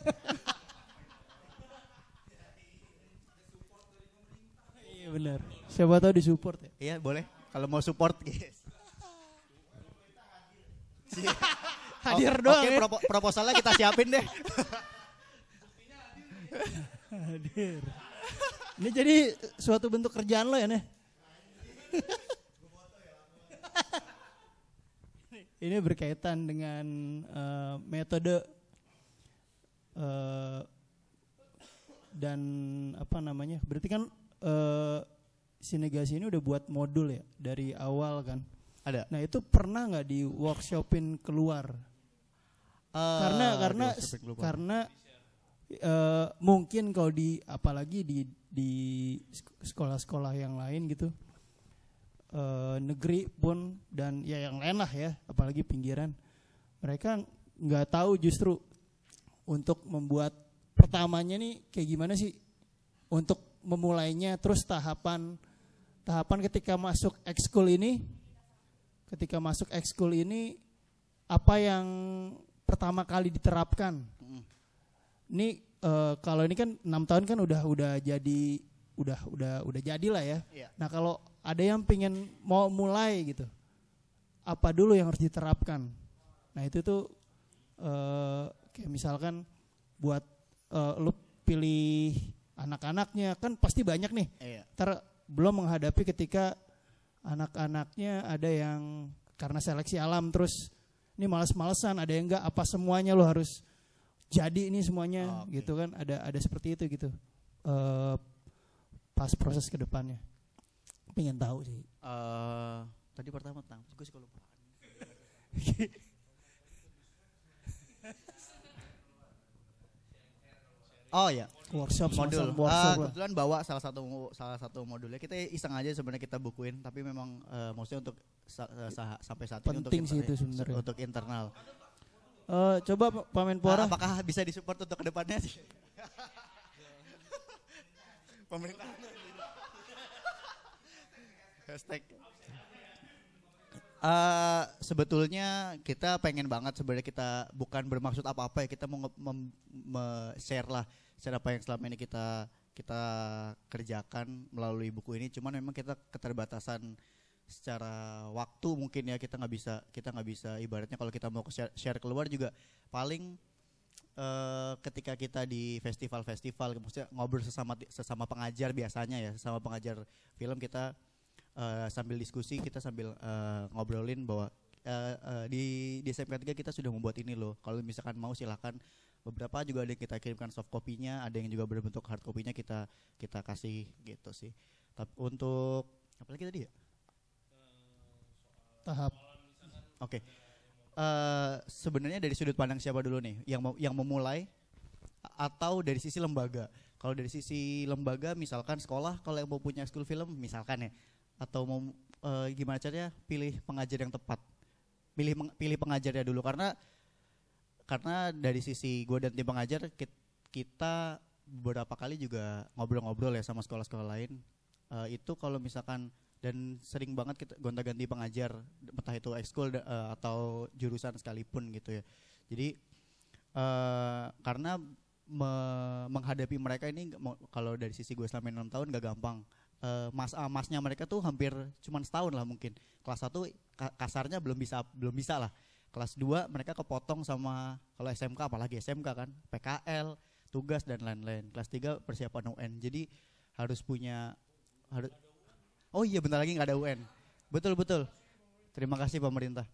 Iya benar. Siapa tahu disupport ya. Iya boleh kalau mau support guys. [laughs] Hadir O- doang Oke ya. propo- proposalnya kita siapin deh. Hadir. Ini jadi suatu bentuk kerjaan lo ya nih. Ini berkaitan dengan eh, metode eh, dan apa namanya? Berarti kan eh, Sinegasi ini udah buat modul ya dari awal kan. Ada. Nah itu pernah nggak di workshopin keluar? Karena Eh, karena karena eh, mungkin kalau di apalagi di di sek- sekolah-sekolah yang lain gitu eh, negeri pun dan ya yang lain lah ya apalagi pinggiran mereka nggak tahu justru untuk membuat pertamanya nih kayak gimana sih untuk memulainya terus tahapan tahapan ketika masuk ekskul ini ketika masuk ekskul ini apa yang pertama kali diterapkan Mm. ini eh, kalau ini kan enam tahun kan udah udah jadi udah udah udah jadi lah ya Iya. nah kalau ada yang pengen mau mulai gitu apa dulu yang harus diterapkan nah itu tuh eh, kayak misalkan buat eh, lu pilih anak-anaknya kan pasti banyak nih Iya. Ntar belum menghadapi ketika anak-anaknya ada yang karena seleksi alam terus ini males-malesan ada yang enggak? Apa semuanya lo harus jadi ini semuanya? Oke. gitu kan? Ada ada seperti itu gitu. Eh, pas proses ke depannya pengen tahu sih. Eh, tadi pertama tentang gue suka lupa. [laughs] Oh ya, Workshop modul. workshop lah. kebetulan bawa salah satu salah satu modulnya. Kita iseng aja sebenarnya kita bukuin, tapi memang eh, maksudnya untuk sa- eh, sa- sampai saat ini untuk Penting sih itu sebenarnya. Untuk internal. Eh, coba Pak Menpora. Ah, apakah bisa disupport untuk ke depannya sih? [laughs] Pemerintah. Hashtag. Eh, sebetulnya kita pengen banget sebenarnya kita bukan bermaksud apa-apa ya kita mau share lah share apa yang selama ini kita kita kerjakan melalui buku ini. Cuman memang kita keterbatasan secara waktu mungkin ya kita nggak bisa kita nggak bisa ibaratnya kalau kita mau share, share keluar juga paling eh, ketika kita di festival-festival maksudnya ngobrol sesama sesama pengajar biasanya ya sesama pengajar film kita eh, sambil diskusi kita sambil eh, ngobrolin bahwa eh, eh, di di SMK 3 kita sudah membuat ini loh kalau misalkan mau silahkan beberapa juga ada yang kita kirimkan soft copy-nya ada yang juga berbentuk hard copy-nya kita kita kasih gitu sih tapi untuk apa lagi tadi ya Tahap. Oke. Eh, sebenarnya dari sudut pandang siapa dulu nih yang mau yang memulai atau dari sisi lembaga? Kalau dari sisi lembaga misalkan sekolah kalau yang mau punya school film misalkan ya atau mau eh, gimana caranya pilih pengajar yang tepat. Pilih pilih pengajarnya dulu karena karena dari sisi gue dan tim pengajar kit- kita beberapa kali juga ngobrol-ngobrol ya sama sekolah-sekolah lain. Eh, itu kalau misalkan dan sering banget kita gonta-ganti pengajar entah itu ekskul da- eh, atau jurusan sekalipun gitu ya jadi eh karena me- menghadapi mereka ini kalau dari sisi gue selama enam tahun gak gampang Eh, mas ah, masnya mereka tuh hampir cuman setahun lah mungkin kelas satu ka- kasarnya belum bisa belum bisa lah kelas 2 mereka kepotong sama kalau SMK apalagi SMK kan PKL tugas dan lain-lain kelas 3 persiapan UN jadi harus punya harus Oh iya bentar lagi nggak ada UN. Betul betul. Terima kasih pemerintah.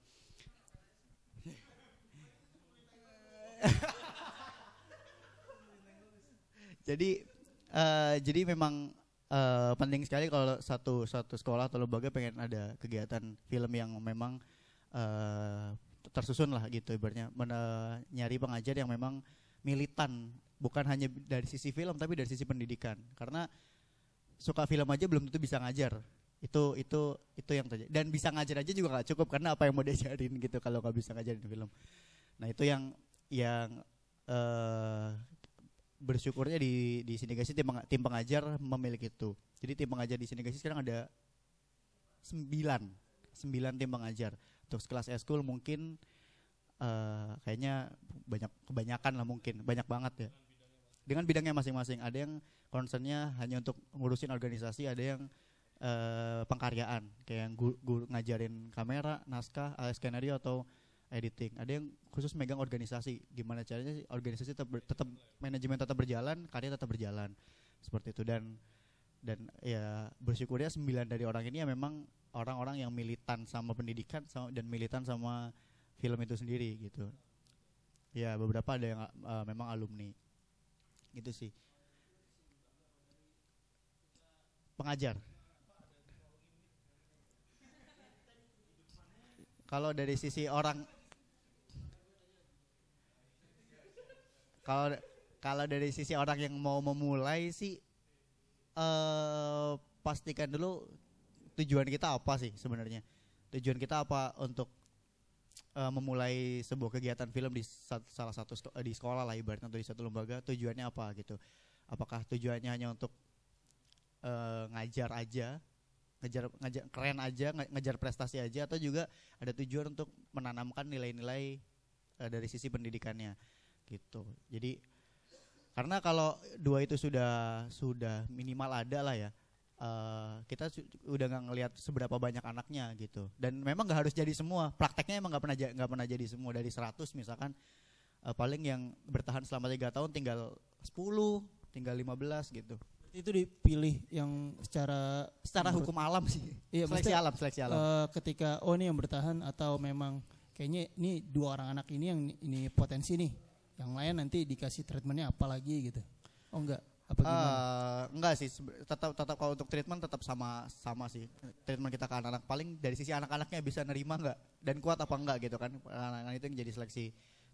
[laughs] jadi eh, jadi memang eh, penting sekali kalau satu satu sekolah atau lembaga pengen ada kegiatan film yang memang eh, tersusun lah gitu ibaratnya. Men- nyari pengajar yang memang militan. Bukan hanya dari sisi film tapi dari sisi pendidikan. Karena suka film aja belum tentu bisa ngajar. Itu itu itu yang terjadi. Dan bisa ngajar aja juga nggak cukup karena apa yang mau diajarin gitu kalau nggak bisa ngajarin film. Nah itu yang yang eh bersyukurnya di di Sinegasi tim, tim pengajar memiliki itu. Jadi tim pengajar di Sinegasi sekarang ada sembilan sembilan tim pengajar. Untuk kelas eskul mungkin eh kayaknya banyak kebanyakan lah mungkin banyak banget ya. Dengan bidangnya masing-masing ada yang concernnya hanya untuk ngurusin organisasi ada yang eh, pengkaryaan. Kayak yang gu- guru ngajarin kamera naskah eh, skenario atau editing. Ada yang khusus megang organisasi. Gimana caranya sih organisasi tetap ber- tetap manajemen tetap berjalan karya tetap berjalan. Seperti itu. Dan dan ya bersyukurnya sembilan dari orang ini ya memang orang-orang yang militan sama pendidikan sama, dan militan sama film itu sendiri gitu. Ya beberapa ada yang eh, memang alumni. Gitu sih. Pengajar. Kalau dari sisi orang kalau kalau dari sisi orang yang mau memulai sih eh pastikan dulu tujuan kita apa sih sebenarnya. Tujuan kita apa untuk eh, memulai sebuah kegiatan film di sa- salah satu di sekolah lah ibaratnya atau di satu lembaga tujuannya apa gitu. Apakah tujuannya hanya untuk eh, ngajar aja ngejar ngajar keren aja nge- ngejar prestasi aja atau juga ada tujuan untuk menanamkan nilai-nilai eh, dari sisi pendidikannya gitu. Jadi karena kalau dua itu sudah sudah minimal ada lah ya eh, kita udah nggak ngelihat seberapa banyak anaknya gitu. Dan memang nggak harus jadi semua. Prakteknya emang nggak pernah nggak pernah jadi semua. Dari 100 misalkan eh, paling yang bertahan selama tiga tahun tinggal 10 tinggal 15 gitu. Itu dipilih yang secara secara menurut- hukum alam sih. Iya, seleksi alam seleksi alam. eh, ketika oh ini yang bertahan atau memang kayaknya ini dua orang anak ini yang ini potensi nih. Yang lain nanti dikasih treatmentnya apa lagi gitu. Oh enggak. Apa gimana? Eh, enggak sih, tetap tetap kalau untuk treatment tetap sama sama sih. Treatment kita ke anak-anak paling dari sisi anak-anaknya bisa nerima enggak dan kuat apa enggak gitu kan. Anak-anak itu yang jadi seleksi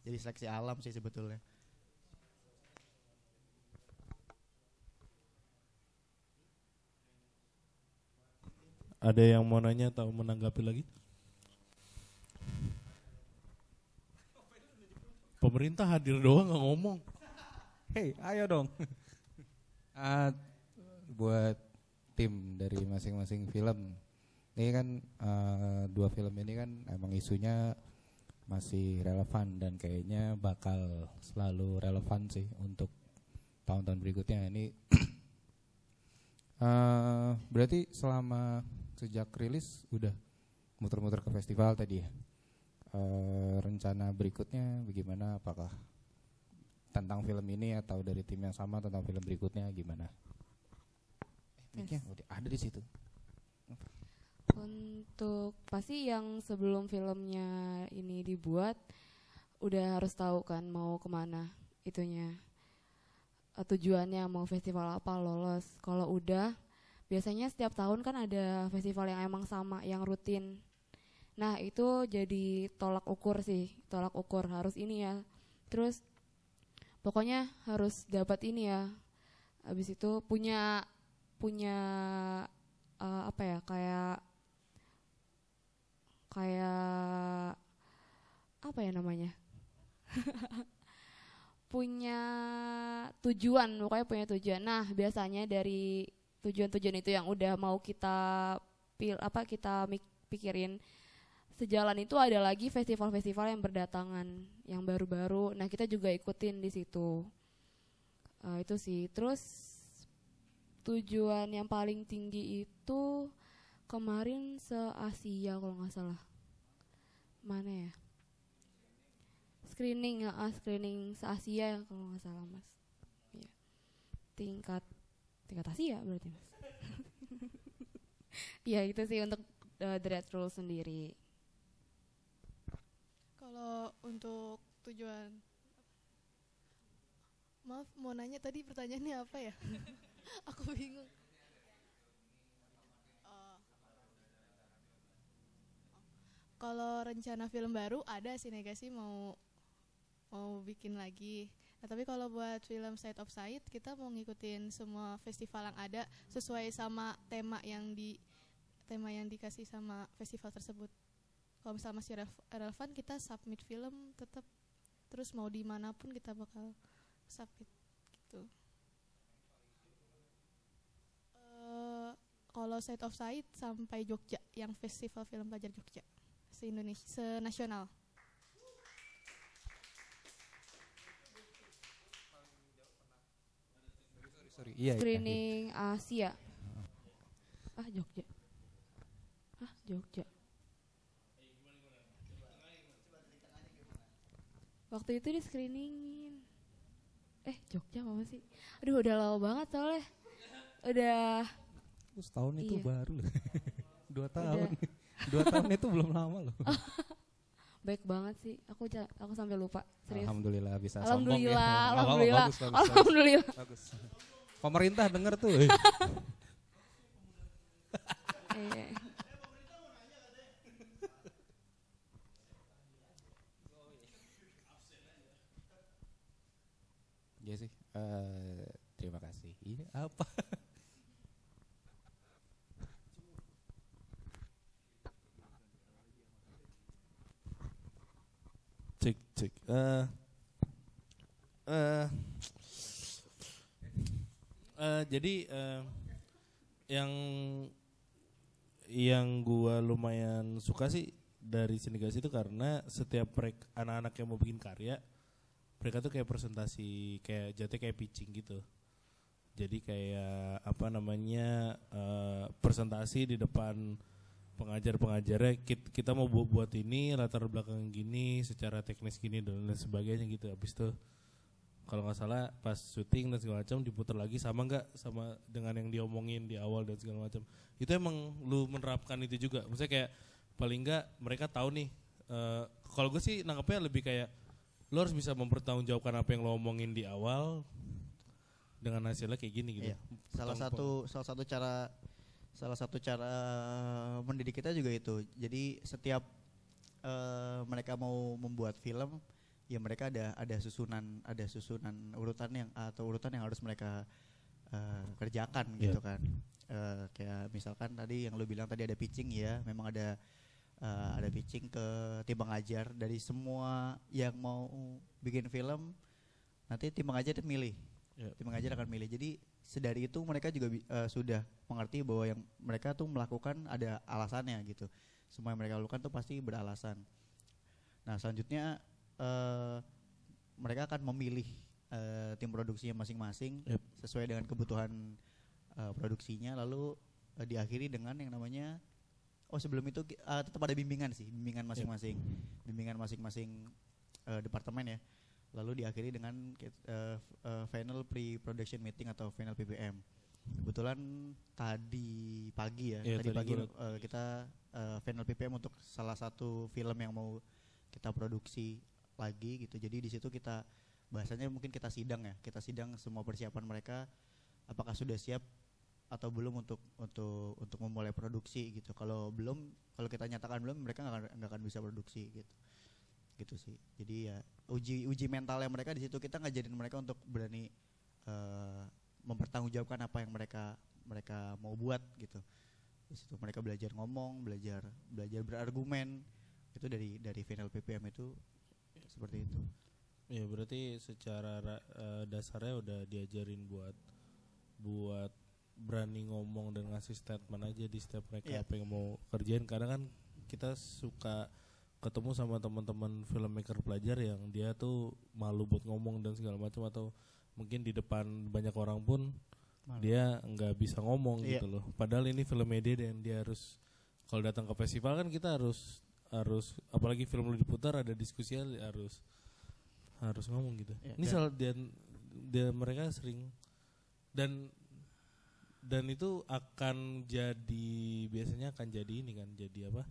jadi seleksi alam sih sebetulnya. Ada yang mau nanya atau menanggapi lagi? Pemerintah hadir doang nggak ngomong. Hei, ayo dong. [laughs] Ah, buat tim dari masing-masing film. Ini kan eh, dua film ini kan emang isunya masih relevan dan kayaknya bakal selalu relevan sih untuk tahun-tahun berikutnya. Ini [clears throat] eh, berarti selama sejak rilis udah muter-muter ke festival tadi ya. Eh, rencana berikutnya bagaimana? Apakah tentang film ini atau dari tim yang sama tentang film berikutnya gimana? Eh, udah ada di situ. Untuk pasti yang sebelum filmnya ini dibuat udah harus tahu kan mau ke mana itunya Eh, tujuannya mau festival apa lolos. Kalau udah biasanya setiap tahun kan ada festival yang emang sama yang rutin. Nah itu jadi tolak ukur sih tolak ukur harus ini ya. Terus pokoknya harus dapat ini ya. Habis itu punya punya eh, apa ya kayak kayak apa ya namanya [laughs] punya tujuan pokoknya punya tujuan nah biasanya dari tujuan-tujuan itu yang udah mau kita pil apa kita pikirin sejalan itu ada lagi festival-festival yang berdatangan yang baru-baru. Nah kita juga ikutin di situ. Eh, itu sih. Terus tujuan yang paling tinggi itu kemarin se Asia kalau nggak salah. Mana ya? Screening ya ah, screening se Asia ya kalau nggak salah mas. Iya. tingkat tingkat Asia berarti mas. [laughs] Ya itu sih untuk uh, Red Rule sendiri Kalau untuk tujuan Maaf, mau nanya tadi pertanyaannya apa ya? [laughs] Aku bingung. Oh. Kalau rencana film baru ada sih negasi mau mau bikin lagi. Nah, tapi kalau buat film Side of Sight kita mau ngikutin semua festival yang ada sesuai sama tema yang di tema yang dikasih sama festival tersebut kalau misalnya masih relevan kita submit film tetap terus mau di mana pun kita bakal submit gitu. Eh, kalau Side of Sight sampai Jogja yang festival film pelajar Jogja se Indonesia se nasional Sorry, iya. iya. screening Asia. Ah Jogja. Ah Jogja waktu itu di screeningin eh Jogja apa sih aduh udah lama banget soalnya udah Terus tahun itu Iya. baru loh. [laughs] Dua tahun. Dua tahun itu belum lama loh. [laughs] baik banget sih aku aku sampai lupa serius Alhamdulillah bisa Alhamdulillah, sombong ya. Apa-apa, alhamdulillah, bagus, bagus, bagus. alhamdulillah Bagus. Pemerintah denger tuh. [laughs] eh. Iya. Iya sih. eh, terima kasih. Iya apa? Cek cek. Eh eh eh, jadi eh, yang yang gua lumayan suka sih dari Sinigasi itu karena setiap mereka anak-anak yang mau bikin karya mereka tuh kayak presentasi kayak jatuh kayak pitching gitu. Jadi kayak apa namanya eh, presentasi di depan pengajar-pengajarnya kita, kita mau buat buat ini latar belakang gini secara teknis gini dan lain sebagainya gitu habis itu kalau nggak salah pas syuting dan segala macam diputar lagi sama nggak? Sama dengan yang diomongin di awal dan segala macam. Itu emang lu menerapkan itu juga. Maksudnya kayak paling nggak mereka tahu nih eh, kalau gue sih nangkepnya lebih kayak lo harus bisa mempertanggungjawabkan apa yang lo omongin di awal dengan hasilnya kayak gini gitu. Iya. Salah satu salah satu cara salah satu cara mendidik kita juga itu. Jadi setiap eh, mereka mau membuat film, ya mereka ada ada susunan ada susunan urutan yang atau urutan yang harus mereka eh, kerjakan Iya. gitu kan. Eh, kayak misalkan tadi yang lu bilang tadi ada pitching ya, memang ada eh, ada pitching ke tim pengajar dari semua yang mau bikin film nanti tim pengajar itu milih Iya. tim pengajar akan milih jadi sedari itu mereka juga eh, sudah mengerti bahwa yang mereka tuh melakukan ada alasannya gitu semua yang mereka lakukan tuh pasti beralasan nah selanjutnya eh, mereka akan memilih eh, tim produksinya masing-masing Yep. sesuai dengan kebutuhan eh, produksinya. Lalu eh, diakhiri dengan yang namanya oh sebelum itu eh, tetap ada bimbingan sih bimbingan masing-masing bimbingan masing-masing eh, departemen ya. Lalu diakhiri dengan f- eh, final pre-production meeting atau final PPM kebetulan tadi pagi ya Iya, tadi, tadi pagi eh, kita eh, final PPM untuk salah satu film yang mau kita produksi lagi gitu. Jadi di situ kita bahasanya mungkin kita sidang ya. Kita sidang semua persiapan mereka apakah sudah siap atau belum untuk untuk untuk memulai produksi gitu. Kalau belum kalau kita nyatakan belum mereka nggak akan akan bisa produksi gitu. Gitu sih. Jadi ya uji uji mentalnya mereka di situ. Kita ngajarin mereka untuk berani eh, mempertanggungjawabkan apa yang mereka mereka mau buat gitu. Di situ mereka belajar ngomong belajar belajar berargumen. Itu dari dari final PPM itu seperti itu Ya berarti secara ra- eh, dasarnya udah diajarin buat buat berani ngomong dan ngasih statement aja di setiap mereka Iya. apa yang mau kerjain karena kan kita suka ketemu sama teman-teman filmmaker pelajar yang dia tuh malu buat ngomong dan segala macam atau mungkin di depan banyak orang pun Malu. dia nggak bisa ngomong Iya. gitu loh padahal ini film media dan dia harus kalau datang ke festival kan kita harus harus apalagi film lu diputar ada diskusi harus harus ngomong gitu. Ya, ini salah dan dia mereka sering dan dan itu akan jadi biasanya akan jadi ini kan jadi apa?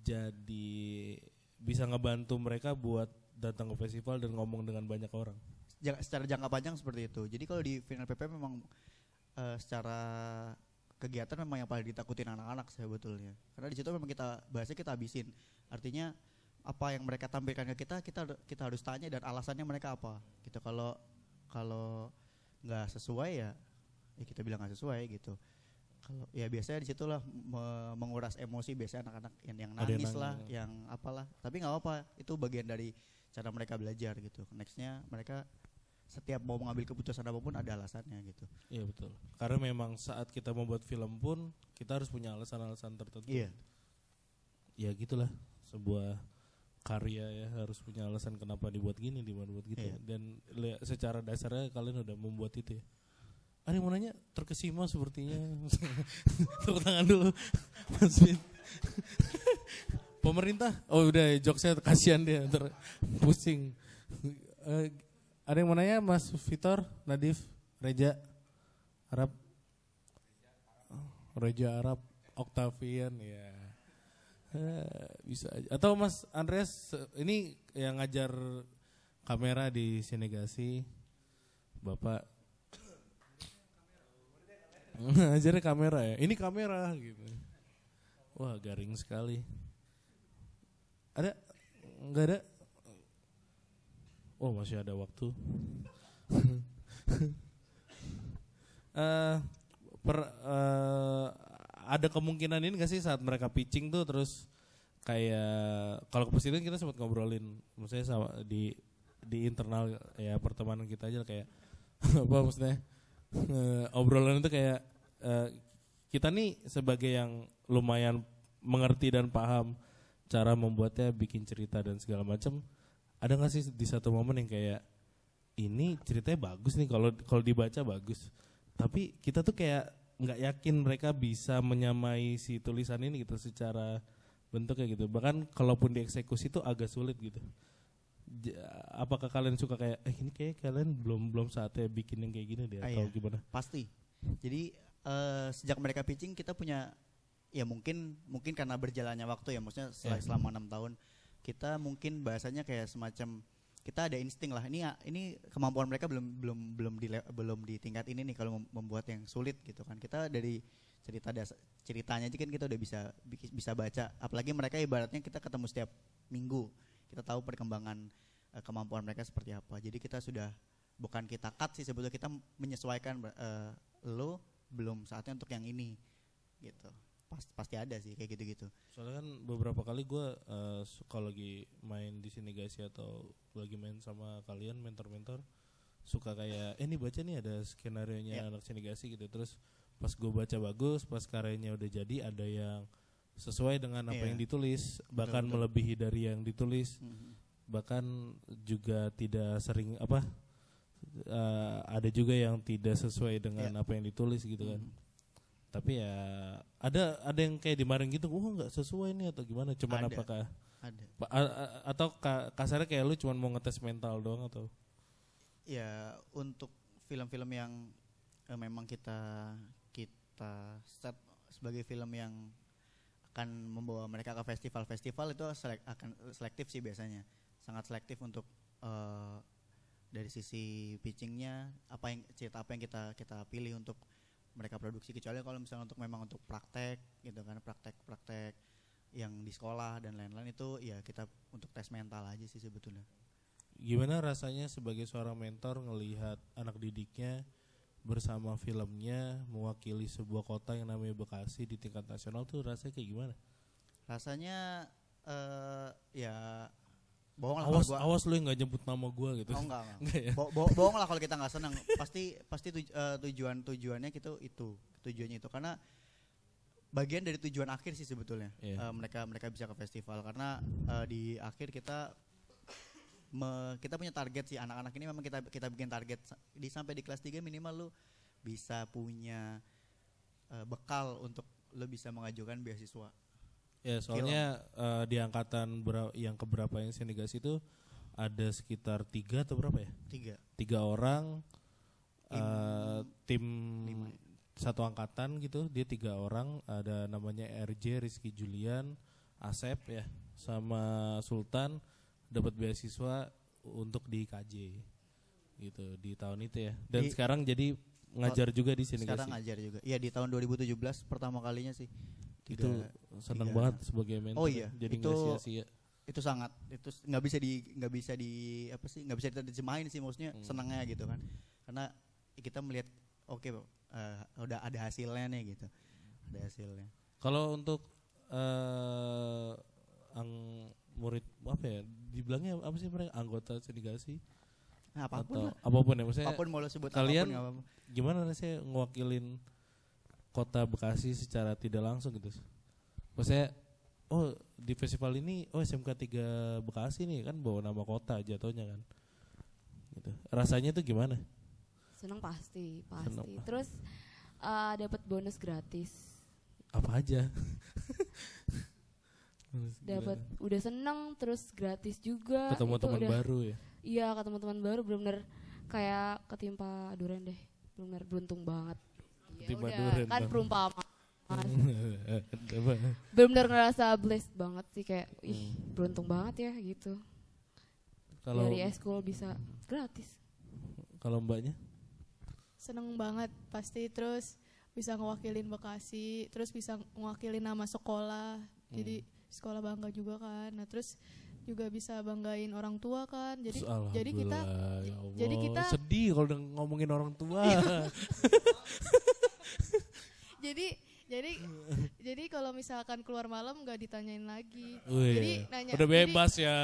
Jadi bisa ngebantu mereka buat datang ke festival dan ngomong dengan banyak orang. Secara jangka panjang seperti itu. Jadi kalau di final PPM memang eh, secara kegiatan memang yang paling ditakutin anak-anak sebetulnya. Karena di situ memang kita bahasnya kita habisin. Artinya apa yang mereka tampilkan ke kita kita kita harus tanya dan alasannya mereka apa. Gitu kalau kalau nggak sesuai ya, ya kita bilang nggak sesuai gitu. Kalau ya biasanya di situlah me- menguras emosi biasanya anak-anak yang, yang Ada yang nangis lah, nangis. yang apalah. Tapi nggak apa-apa, itu bagian dari cara mereka belajar gitu. Nextnya mereka setiap mau mengambil keputusan apa pun ada alasannya gitu. Iya betul. Karena memang saat kita membuat film pun kita harus punya alasan-alasan tertentu. Iya. Ya gitulah sebuah karya ya harus punya alasan kenapa dibuat gini, dibuat gitu. Iya. Dan secara dasarnya kalian udah membuat itu ya. Ada yang mau nanya terkesima sepertinya. [laughs] Tepuk tangan dulu, [laughs] Mas Bin. [laughs] Pemerintah, oh udah jokesnya kasihan dia, ntar pusing. Eh, ada yang mau nanya Mas Vitor, Nadif, Reja, Arab, Reja Arab, Octavian ya. Eh, bisa aja. Atau Mas Andreas eh, ini yang ngajar kamera di Sinegasi. Bapak [laughs] ngajarnya kamera ya. Ini kamera gitu. Wah, garing sekali. Ada? Enggak ada? Oh, masih ada waktu. [laughs] Eh, per, eh, ada kemungkinan ini gak sih saat mereka pitching tuh terus kayak kalau ke presiden kita sempat ngobrolin maksudnya sama di di internal ya pertemanan kita aja kayak [laughs] apa maksudnya eh, obrolan itu kayak eh, kita nih sebagai yang lumayan mengerti dan paham cara membuatnya bikin cerita dan segala macam ada nggak sih di satu momen yang kayak ini ceritanya bagus nih kalau kalau dibaca bagus tapi kita tuh kayak nggak yakin mereka bisa menyamai si tulisan ini gitu secara bentuknya gitu bahkan kalaupun dieksekusi itu agak sulit gitu apakah kalian suka kayak eh ini kayak kalian belum belum saatnya bikin yang kayak gini deh Ah, atau iya. gimana Pasti. Jadi eh, sejak mereka pitching kita punya ya mungkin mungkin karena berjalannya waktu ya maksudnya Iya. selama enam tahun kita mungkin bahasanya kayak semacam kita ada insting lah. Ini ini kemampuan mereka belum belum belum di belum di tingkat ini nih kalau mem- membuat yang sulit gitu kan. Kita dari cerita das ceritanya aja kan kita udah bisa bi- bisa baca. Apalagi mereka ibaratnya kita ketemu setiap minggu. Kita tahu perkembangan eh, kemampuan mereka seperti apa. Jadi kita sudah bukan kita cut sih sebetulnya kita menyesuaikan eh, lo belum saatnya untuk yang ini gitu Pas- pasti ada sih kayak gitu-gitu Soalnya kan beberapa kali gue suka lagi main di sini guys ya atau lagi main sama kalian mentor-mentor suka kayak eh ini baca nih ada skenario nya Ya. anak sinigasi gitu terus pas gue baca bagus pas karyanya udah jadi ada yang sesuai dengan apa Iya. yang ditulis bahkan betul. melebihi dari yang ditulis Mhm. bahkan juga tidak sering apa eh, ada juga yang tidak sesuai dengan Ya. apa yang ditulis gitu kan Mhm. Tapi ya ada ada yang kayak dimarin gitu oh nggak sesuai nih atau gimana? Cuman Ada. apakah ada. A- a- atau ka- kasarnya kayak lu cuman mau ngetes mental doang atau? Ya untuk film-film yang eh, memang kita kita set sebagai film yang akan membawa mereka ke festival-festival itu selek- akan selektif sih biasanya. Sangat selektif untuk eh, dari sisi pitchingnya apa yang cerita apa yang kita kita pilih untuk mereka produksi kecuali kalau misalnya untuk memang untuk praktek gitu kan praktek-praktek yang di sekolah dan lain-lain itu ya kita untuk tes mental aja sih sebetulnya gimana rasanya sebagai seorang mentor ngelihat anak didiknya bersama filmnya mewakili sebuah kota yang namanya Bekasi di tingkat nasional tuh rasanya kayak gimana? rasanya eh ya bohong lah Awas gua awas lu yang nggak nyebut nama gua gitu. oh enggak, enggak. Enggak ya? Bo- bo- bohong lah kalau kita nggak senang pasti pasti tuj- eh, tujuan tujuannya gitu itu tujuannya itu karena bagian dari tujuan akhir sih sebetulnya Iya. Eh, mereka mereka bisa ke festival karena eh, di akhir kita me- kita punya target sih anak-anak ini memang kita kita bikin target di sampai di kelas 3 minimal lu bisa punya eh, bekal untuk lu bisa mengajukan beasiswa Ya soalnya eh, di angkatan yang keberapa yang senegasi itu ada sekitar tiga atau berapa ya? tiga. Tiga orang Tim eh, tim lima. satu angkatan gitu dia tiga orang. Ada namanya RJ Rizky Julian Asep ya sama Sultan dapat beasiswa untuk di KJ gitu di tahun itu ya. Dan Di- sekarang jadi ngajar juga di sini sekarang ngajar juga. Iya di tahun 2017 pertama kalinya sih itu Tiga- senang tiga. banget sebagai mentor. Oh iya, jadi itu- sia-sia. itu sangat itu nggak bisa di nggak bisa di apa sih nggak bisa diterjemahin sih maksudnya Hmm. senangnya gitu kan. Karena kita melihat oke eh, udah ada hasilnya nih gitu. Ada hasilnya. Kalau untuk eh ang murid apa ya dibilangnya apa sih mereka anggota senegasi nah, apa pun atau lah. apa pun ya maksudnya apa pun mau lo sebut kalian- apa pun apa-apa. gimana rasanya ngewakilin kota Bekasi secara tidak langsung gitu. Maksudnya oh di festival ini oh SMK 3 Bekasi nih kan bawa nama kota jatuhnya kan. Gitu. Rasanya tuh gimana? Seneng pasti pasti. Seneng. terus eh, dapat bonus gratis. Apa aja? [laughs] Dapat udah seneng terus gratis juga ketemu teman baru ya? Iya ketemu teman baru bener-bener kayak ketimpa durian deh. Bener-bener beruntung banget Ya kan perumpamaan. Apa? bener-bener ngerasa blessed banget sih kayak ih Hmm. beruntung banget ya gitu. Kalau dari eskul bisa gratis. Kalau mbaknya? Seneng banget pasti terus bisa ngewakilin Bekasi terus bisa ngewakilin nama sekolah. Jadi sekolah bangga juga kan. Nah terus juga bisa banggain orang tua kan. Jadi jadi kita ya jadi kita- sedih kalau ngomongin orang tua [laughs] [laughs] [laughs] jadi jadi jadi kalau misalkan keluar malam nggak ditanyain lagi. Wih, jadi nanya udah jadi- bebas ya.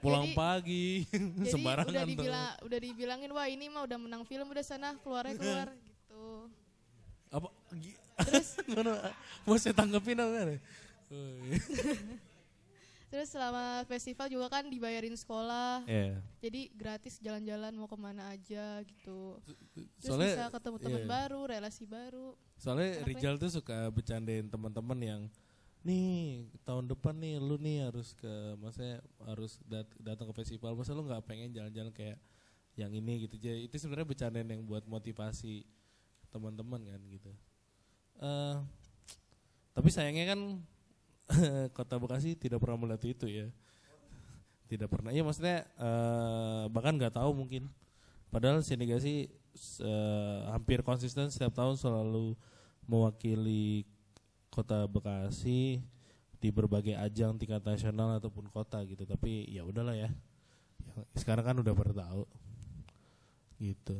Pulang jadi- pagi [laughs] jadi sembarangan udah tuh. dibilang udah dibilangin wah ini mah udah menang film udah sana keluarnya keluar [laughs] gitu. Apa terus? Mau saya tanggepin apa. Terus selama festival juga kan dibayarin sekolah Iya. jadi gratis jalan-jalan mau ke mana aja gitu terus Soalnya bisa ketemu teman iya. baru relasi baru Soalnya Kenapa ya? Rijal tuh suka bercandain teman-teman yang nih tahun depan nih lu nih harus ke maksudnya harus dat- datang ke festival masa lu nggak pengen jalan-jalan kayak yang ini gitu jadi itu sebenarnya bercandaan yang buat motivasi teman-teman kan gitu eh tapi sayangnya kan [laughs] kota Bekasi tidak pernah melihat itu ya tidak pernah. Iya maksudnya eh, bahkan nggak tahu mungkin. Padahal Senegasi eh, hampir konsisten setiap tahun selalu mewakili kota Bekasi di berbagai ajang tingkat nasional ataupun kota gitu. Tapi ya udahlah ya. Ya, Sekarang kan udah pada tahu. Gitu.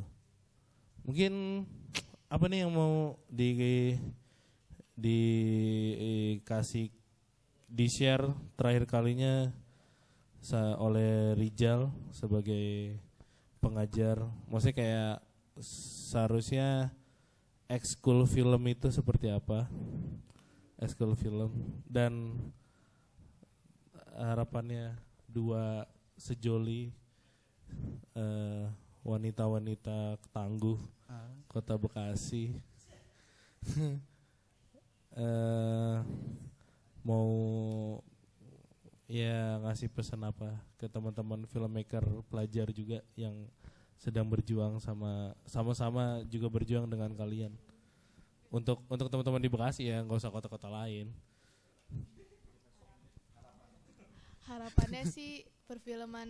Mungkin apa nih yang mau di dikasih di share terakhir kalinya oleh Rijal sebagai pengajar. Maksudnya kayak seharusnya ekskul film itu seperti apa? Ekskul film dan harapannya dua sejoli eh, wanita-wanita tangguh kota Bekasi [laughs] eh mau ya ngasih pesan apa ke teman-teman filmmaker pelajar juga yang sedang berjuang sama sama-sama juga berjuang dengan kalian untuk untuk teman-teman di Bekasi ya nggak usah kota-kota lain Harapannya sih perfilman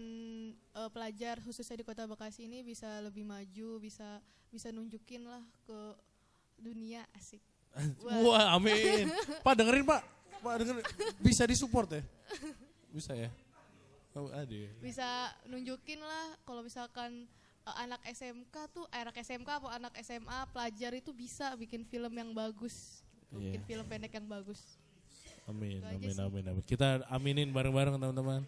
eh, pelajar khususnya di Kota Bekasi ini bisa lebih maju, bisa bisa nunjukin lah ke dunia asik. Wah. wah amin pak dengerin pak pak dengerin bisa disupport ya bisa ya oh, ada ya. Bisa nunjukin lah kalau misalkan eh, anak SMK tuh eh, anak SMK atau anak SMA pelajar itu bisa bikin film yang bagus. Iya. Bikin film pendek yang bagus. Amin, amin, amin, amin. Kita aminin bareng-bareng teman-teman.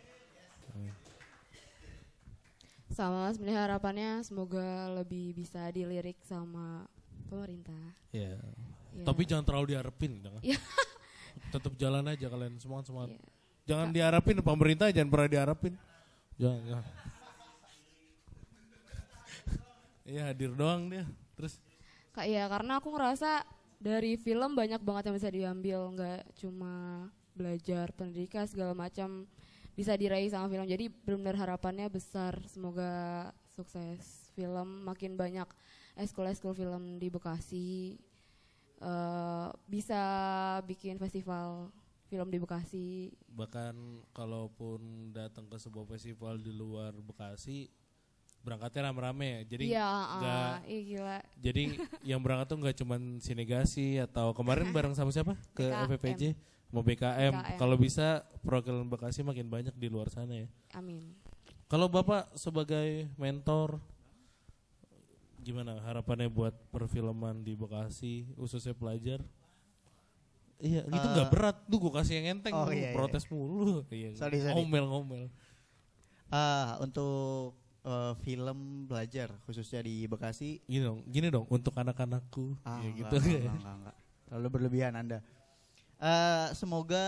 Sama sebenarnya harapannya semoga lebih bisa dilirik sama pemerintah. Ya. Ya. Tapi jangan terlalu diharapin, jangan. [laughs] Tetap jalan aja kalian semangat semangat. Iya. Jangan diharapin pemerintah, jangan pernah diharapin. Jangan. jangan. [laughs] Iya hadir doang dia. Terus Kak ya karena aku ngerasa dari film banyak banget yang bisa diambil nggak cuma belajar pendidikan segala macam bisa diraih sama film jadi benar-benar harapannya besar semoga sukses film makin banyak eskul-eskul film di Bekasi eh, bisa bikin festival film di Bekasi bahkan kalaupun datang ke sebuah festival di luar Bekasi berangkatnya rame-rame ya. Jadi iya nggak ah, ih gila Jadi [laughs] yang berangkat tuh nggak cuman Sinegasi atau kemarin bareng sama siapa ke BKM. FPPJ mau BKM. BKM. Kalau bisa perwakilan Bekasi makin banyak di luar sana ya. amin Kalau Bapak sebagai mentor gimana harapannya buat perfilman di Bekasi khususnya pelajar? Iya, itu nggak Eh, berat tuh gue kasih yang enteng oh iya, iya. protes mulu. Iya. Sorry, sorry. Ngomel-ngomel. Ah, untuk eh, film belajar khususnya di Bekasi Gini dong, gini dong untuk anak-anakku. Ah, ya gitu. enggak, enggak, enggak, enggak. Terlalu berlebihan Anda. Eh, semoga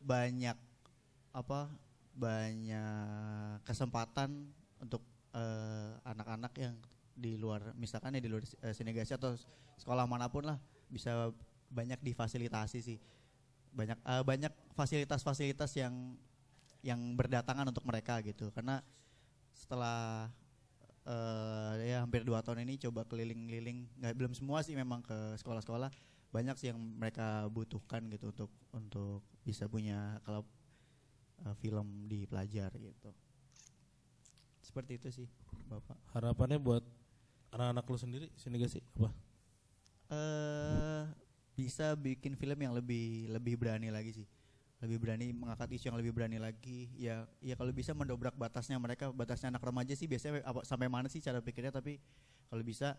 banyak apa banyak kesempatan untuk eh, anak-anak yang di luar misalkan ya di luar eh, Senegasi atau sekolah mana pun lah bisa banyak difasilitasi sih. Banyak eh, banyak fasilitas-fasilitas yang yang berdatangan untuk mereka gitu. Karena setelah eh ya hampir dua tahun ini coba keliling-keliling nggak belum semua sih memang ke sekolah-sekolah banyak sih yang mereka butuhkan gitu untuk untuk bisa punya kalau eh, film di pelajar gitu. Seperti itu sih bapak. Harapannya buat anak-anak lu sendiri Sinegasi apa? eh bisa bikin film yang lebih lebih berani lagi sih lebih berani mengangkat isu yang lebih berani lagi ya ya kalau bisa mendobrak batasnya mereka batasnya anak remaja sih biasanya apa, sampai mana sih cara pikirnya tapi kalau bisa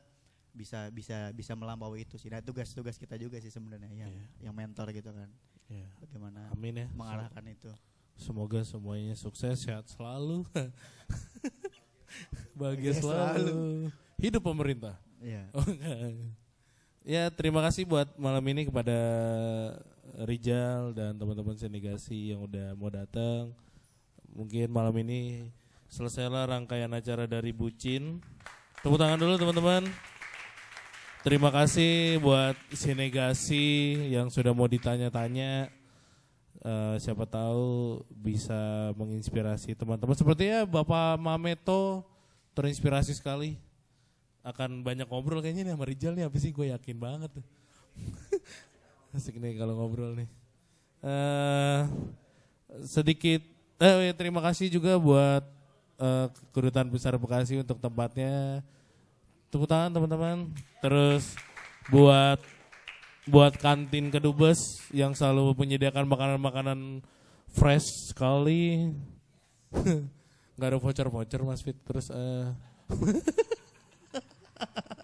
bisa bisa bisa melampaui itu sih nah tugas-tugas kita juga sih sebenarnya yang Iya. yang mentor gitu kan Ya. bagaimana Amin ya. mengarahkan itu Semoga semuanya sukses, sehat selalu. [laughs] [laughs] Bahagia selalu. selalu. Hidup pemerintah. ya [laughs] Oh. Ya, terima kasih buat malam ini kepada Rijal dan teman-teman Senegasi yang udah mau datang. Mungkin malam ini selesailah rangkaian acara dari Bucin. Tepuk tangan dulu teman-teman. Terima kasih buat Senegasi yang sudah mau ditanya-tanya. Eh, siapa tahu bisa menginspirasi teman-teman. Sepertinya Bapak Mameto terinspirasi sekali. Akan banyak ngobrol kayaknya nih sama Rijal nih. Apa sih gue yakin banget. [laughs] Asik nih kalau ngobrol nih. eh sedikit eh, terima kasih juga buat eh, kedutaan besar Bekasi untuk tempatnya. Tepuk tangan teman-teman. Terus buat buat kantin kedubes yang selalu menyediakan makanan-makanan fresh sekali. [laughs] nggak ada voucher-voucher Mas Fit. Terus uh... [laughs]